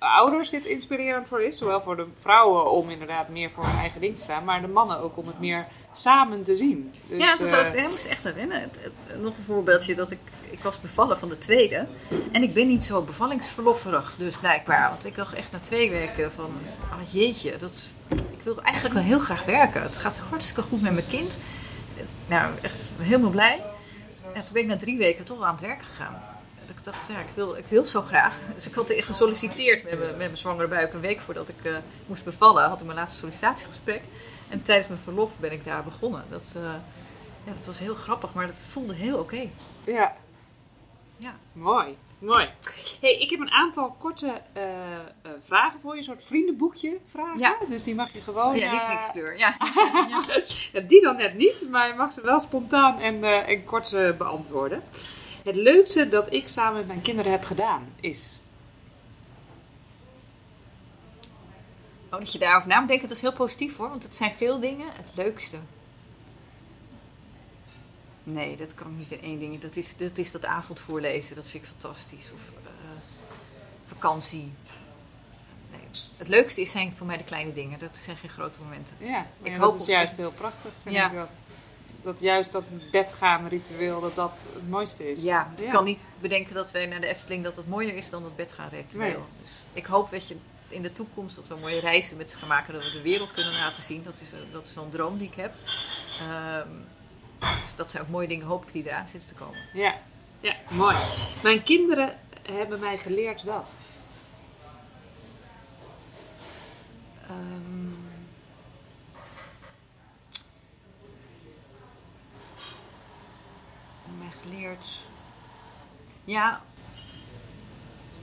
Speaker 3: ouders dit inspirerend voor is. Zowel voor de vrouwen om inderdaad meer voor hun eigen ding te staan, maar de mannen ook om het meer samen te zien. Dus,
Speaker 2: ja, het was
Speaker 3: eh,
Speaker 2: ook, moest echt aan wennen. Nog een voorbeeldje dat ik, ik was bevallen van de tweede. En ik ben niet zo bevallingsverlofferig, dus blijkbaar. Want ik dacht echt na twee weken van, oh jeetje, dat, ik wil eigenlijk wel heel graag werken. Het gaat hartstikke goed met mijn kind. Nou, echt helemaal blij. En toen ben ik na drie weken toch aan het werk gegaan. Dat Ik dacht, ja, ik wil, ik wil zo graag. Dus ik had gesolliciteerd met mijn, met mijn zwangere buik een week voordat ik eh, moest bevallen. Had ik mijn laatste sollicitatiegesprek. En tijdens mijn verlof ben ik daar begonnen. Dat, eh, ja, dat was heel grappig, maar dat voelde heel oké.
Speaker 3: Ja,
Speaker 2: Ja.
Speaker 3: mooi. Mooi. Hey, ik heb een aantal korte eh, vragen voor je, een soort vriendenboekje vragen.
Speaker 2: Ja.
Speaker 3: Dus die mag je gewoon.
Speaker 2: ja, lievelingskleur. Ja. ja.
Speaker 3: Die dan net niet, maar je mag ze wel spontaan en, en kort beantwoorden. Het leukste dat ik samen met mijn kinderen heb gedaan is.
Speaker 2: Oh, dat je daarover na moet denken, dat is heel positief hoor. Want het zijn veel dingen. Het leukste. Nee, dat kan niet in één ding. Dat is dat, is dat avond voorlezen. Dat vind ik fantastisch. Of eh, vakantie. Nee. Het leukste is, zijn voor mij de kleine dingen. Dat zijn geen grote momenten.
Speaker 3: Ja,
Speaker 2: Ik hoop
Speaker 3: dat is
Speaker 2: op-
Speaker 3: juist heel prachtig. Vind
Speaker 2: Ja.
Speaker 3: ik dat, dat juist dat bedgaan ritueel, dat dat het mooiste is.
Speaker 2: Ja, ik kan niet bedenken dat wij naar de Efteling dat het mooier is dan dat bed gaan ritueel.
Speaker 3: Nee.
Speaker 2: Dus ik hoop dat je in de toekomst dat we mooie reizen met ze gaan maken, dat we de wereld kunnen laten zien. Dat is, dat is zo'n droom die ik heb. Ehm, dus dat zijn ook mooie dingen, hoop ik, die eraan zitten te komen.
Speaker 3: Ja. ja, mooi. Mijn kinderen hebben mij geleerd dat.
Speaker 2: Ehm, mij geleerd. Ja,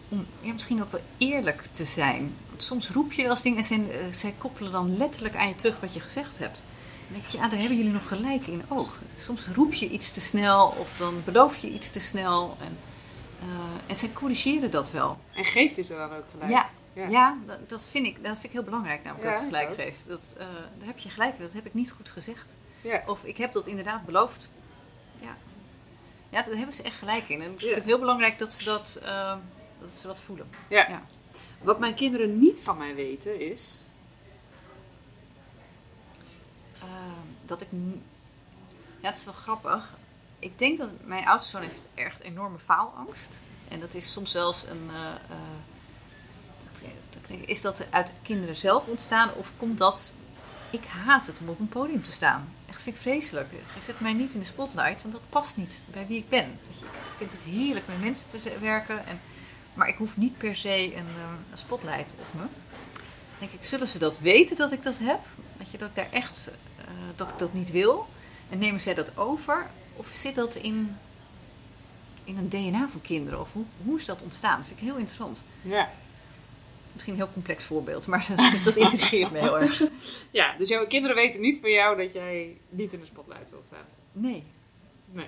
Speaker 2: om ja, misschien ook wel eerlijk te zijn. Want soms roep je eens dingen en zij, eh, zij koppelen dan letterlijk aan je terug wat je gezegd hebt. Dan denk je, ja, daar hebben jullie nog gelijk in ook. Soms roep je iets te snel of dan beloof je iets te snel. En, eh, en zij corrigeren dat wel.
Speaker 3: En geef je ze dan ook gelijk?
Speaker 2: Ja,
Speaker 3: Ja.
Speaker 2: ja. dat, dat, vind ik, dat vind ik heel belangrijk namelijk
Speaker 3: Ja,
Speaker 2: dat ze gelijk
Speaker 3: ook.
Speaker 2: geeft. Dat, eh, daar heb je gelijk, in, dat heb ik niet goed gezegd.
Speaker 3: Ja.
Speaker 2: Of ik heb dat inderdaad beloofd. Ja, ja daar hebben ze echt gelijk in. En ik vind het heel belangrijk dat ze dat, eh, dat ze wat voelen.
Speaker 3: Ja. Wat mijn kinderen niet van mij weten is.
Speaker 2: Eh, dat ik... Ja, dat is wel grappig. Ik denk dat mijn oudste zoon heeft echt enorme faalangst. En dat is soms eens een... eh, eh, dat dat is dat uit kinderen zelf ontstaan of komt dat... Ik haat het om op een podium te staan. Echt vind ik vreselijk. Je zet mij niet in de spotlight, want dat past niet bij wie ik ben. Ik vind het heerlijk met mensen te werken. En, maar ik hoef niet per se een, eh, een spotlight op me. Denk ik, zullen ze dat weten dat ik dat heb? Dat, je, dat daar echt eh, dat ik dat niet wil? En nemen zij dat over? Of zit dat in, in een DNA van kinderen? Of hoe, hoe is dat ontstaan? Dat vind ik heel interessant.
Speaker 3: Ja.
Speaker 2: Misschien een heel complex voorbeeld, maar dat, dat intrigeert me heel erg.
Speaker 3: ja, dus jouw kinderen weten niet van jou dat jij niet in de spotlight wilt staan.
Speaker 2: Nee.
Speaker 3: Nee.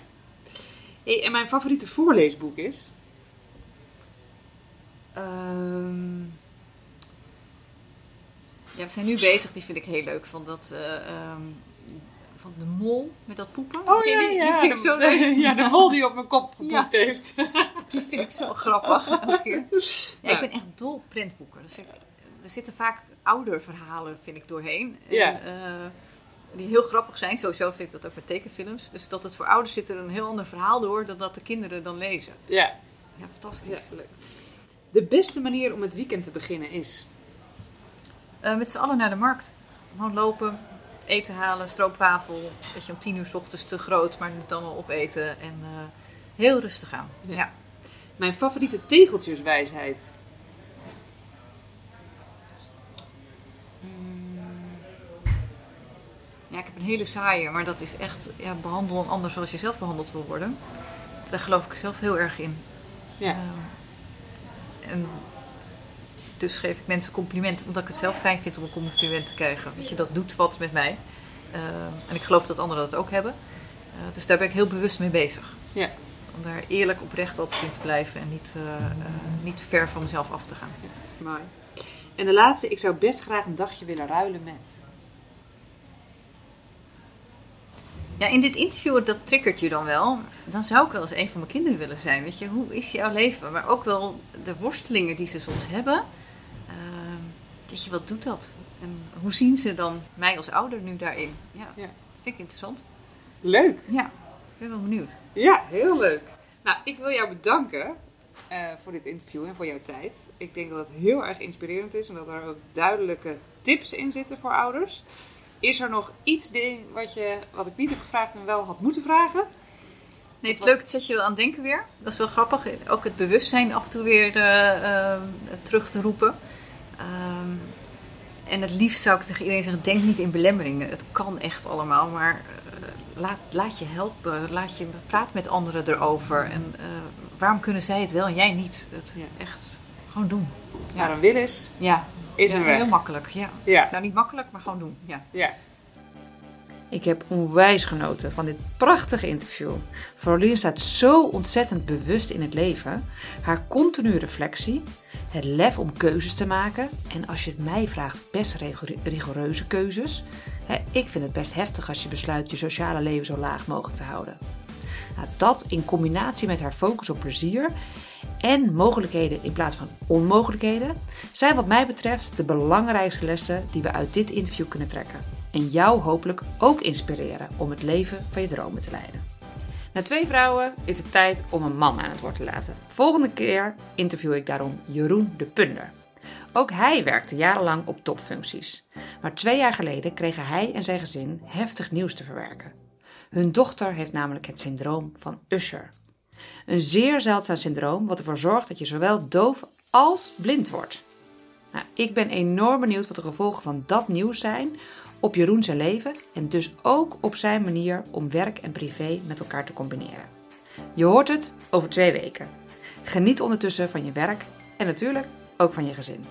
Speaker 3: Hey, en mijn favoriete voorleesboek is.
Speaker 2: Ehm, ja, we zijn nu bezig, die vind ik heel leuk, van dat... eh, ehm, van de mol met dat poepen.
Speaker 3: Oh
Speaker 2: die,
Speaker 3: ja,
Speaker 2: die, vind ik zo leuk.
Speaker 3: ja, de mol die op mijn kop gepoept
Speaker 2: Ja.
Speaker 3: heeft.
Speaker 2: Die vind ik zo grappig. elke keer. Ja,
Speaker 3: Ja.
Speaker 2: Ik ben echt dol op printboeken. Ik, er zitten vaak ouderverhalen, vind ik, doorheen. En, eh, die heel grappig zijn. Sowieso vind ik dat ook met tekenfilms. Dus dat het voor ouders zit er een heel ander verhaal door dan dat de kinderen dan lezen.
Speaker 3: Ja,
Speaker 2: Ja, fantastisch.
Speaker 3: leuk. De beste manier om het weekend te beginnen is.
Speaker 2: Eh, met z'n allen naar de markt. Gewoon lopen, eten halen, stroopwafel. Weet je, om tien uur s ochtends te groot, maar niet allemaal opeten. En eh, heel rustig aan.
Speaker 3: Ja.
Speaker 2: Ja.
Speaker 3: Mijn favoriete tegeltjeswijsheid.
Speaker 2: Ja, ik heb een hele saaie, maar dat is echt ja, behandel een ander zoals je zelf behandeld wil worden. Daar geloof ik zelf heel erg in.
Speaker 3: Ja.
Speaker 2: Eh, en dus geef ik mensen complimenten, omdat ik het zelf fijn vind om een compliment te krijgen. Weet je, dat doet wat met mij. Eh, en ik geloof dat anderen dat ook hebben. Eh, dus daar ben ik heel bewust mee bezig.
Speaker 3: Ja.
Speaker 2: Om daar eerlijk oprecht altijd in te blijven en niet, eh, niet ver van mezelf af te gaan.
Speaker 3: Mooi. En de laatste, ik zou best graag een dagje willen ruilen met.
Speaker 2: Ja, in dit interview, dat triggert je dan wel. Dan zou ik wel eens een van mijn kinderen willen zijn. Weet je, hoe is jouw leven? Maar ook wel de worstelingen die ze soms hebben. Je, wat doet dat? En hoe zien ze dan mij als ouder nu daarin? Ja,
Speaker 3: Ja.
Speaker 2: vind ik interessant.
Speaker 3: Leuk.
Speaker 2: Ja, ik ben wel benieuwd.
Speaker 3: Ja, heel leuk. Nou, ik wil jou bedanken eh, voor dit interview en voor jouw tijd. Ik denk dat het heel erg inspirerend is en dat er ook duidelijke tips in zitten voor ouders. Is er nog iets ding wat, je, wat ik niet heb gevraagd en wel had moeten vragen?
Speaker 2: Nee, het is leuk, het zet je wel aan het denken weer. Dat is wel grappig. Ook het bewustzijn af en toe weer eh, eh, terug te roepen. Ehm, en het liefst zou ik tegen iedereen zeggen, denk niet in belemmeringen. Het kan echt allemaal, maar eh, laat, laat je helpen. Laat je, praat met anderen erover. En eh, waarom kunnen zij het wel en jij niet? Het,
Speaker 3: Ja.
Speaker 2: Echt, gewoon doen.
Speaker 3: Ja, een wil is,
Speaker 2: Ja,
Speaker 3: is
Speaker 2: ja,
Speaker 3: een weg.
Speaker 2: heel makkelijk. Ja.
Speaker 3: Ja,
Speaker 2: Nou, niet makkelijk, maar gewoon doen. Ja.
Speaker 3: ja.
Speaker 1: Ik heb onwijs genoten van dit prachtige interview. Caroline staat zo ontzettend bewust in het leven. Haar continue reflectie, het lef om keuzes te maken. En als je het mij vraagt, best rigoureuze keuzes. Ik vind het best heftig als je besluit je sociale leven zo laag mogelijk te houden. Nou, dat in combinatie met haar focus op plezier en mogelijkheden in plaats van onmogelijkheden zijn wat mij betreft de belangrijkste lessen die we uit dit interview kunnen trekken. En jou hopelijk ook inspireren om het leven van je dromen te leiden. Na twee vrouwen is het tijd om een man aan het woord te laten. Volgende keer interview ik daarom Jeroen de Punder. Ook hij werkte jarenlang op topfuncties. Maar twee jaar geleden kregen hij en zijn gezin heftig nieuws te verwerken. Hun dochter heeft namelijk het syndroom van Usher. Een zeer zeldzaam syndroom wat ervoor zorgt dat je zowel doof als blind wordt. Nou, ik ben enorm benieuwd wat de gevolgen van dat nieuws zijn op Jeroen leven en dus ook op zijn manier om werk en privé met elkaar te combineren. Je hoort het over twee weken. Geniet ondertussen van je werk en natuurlijk ook van je gezin.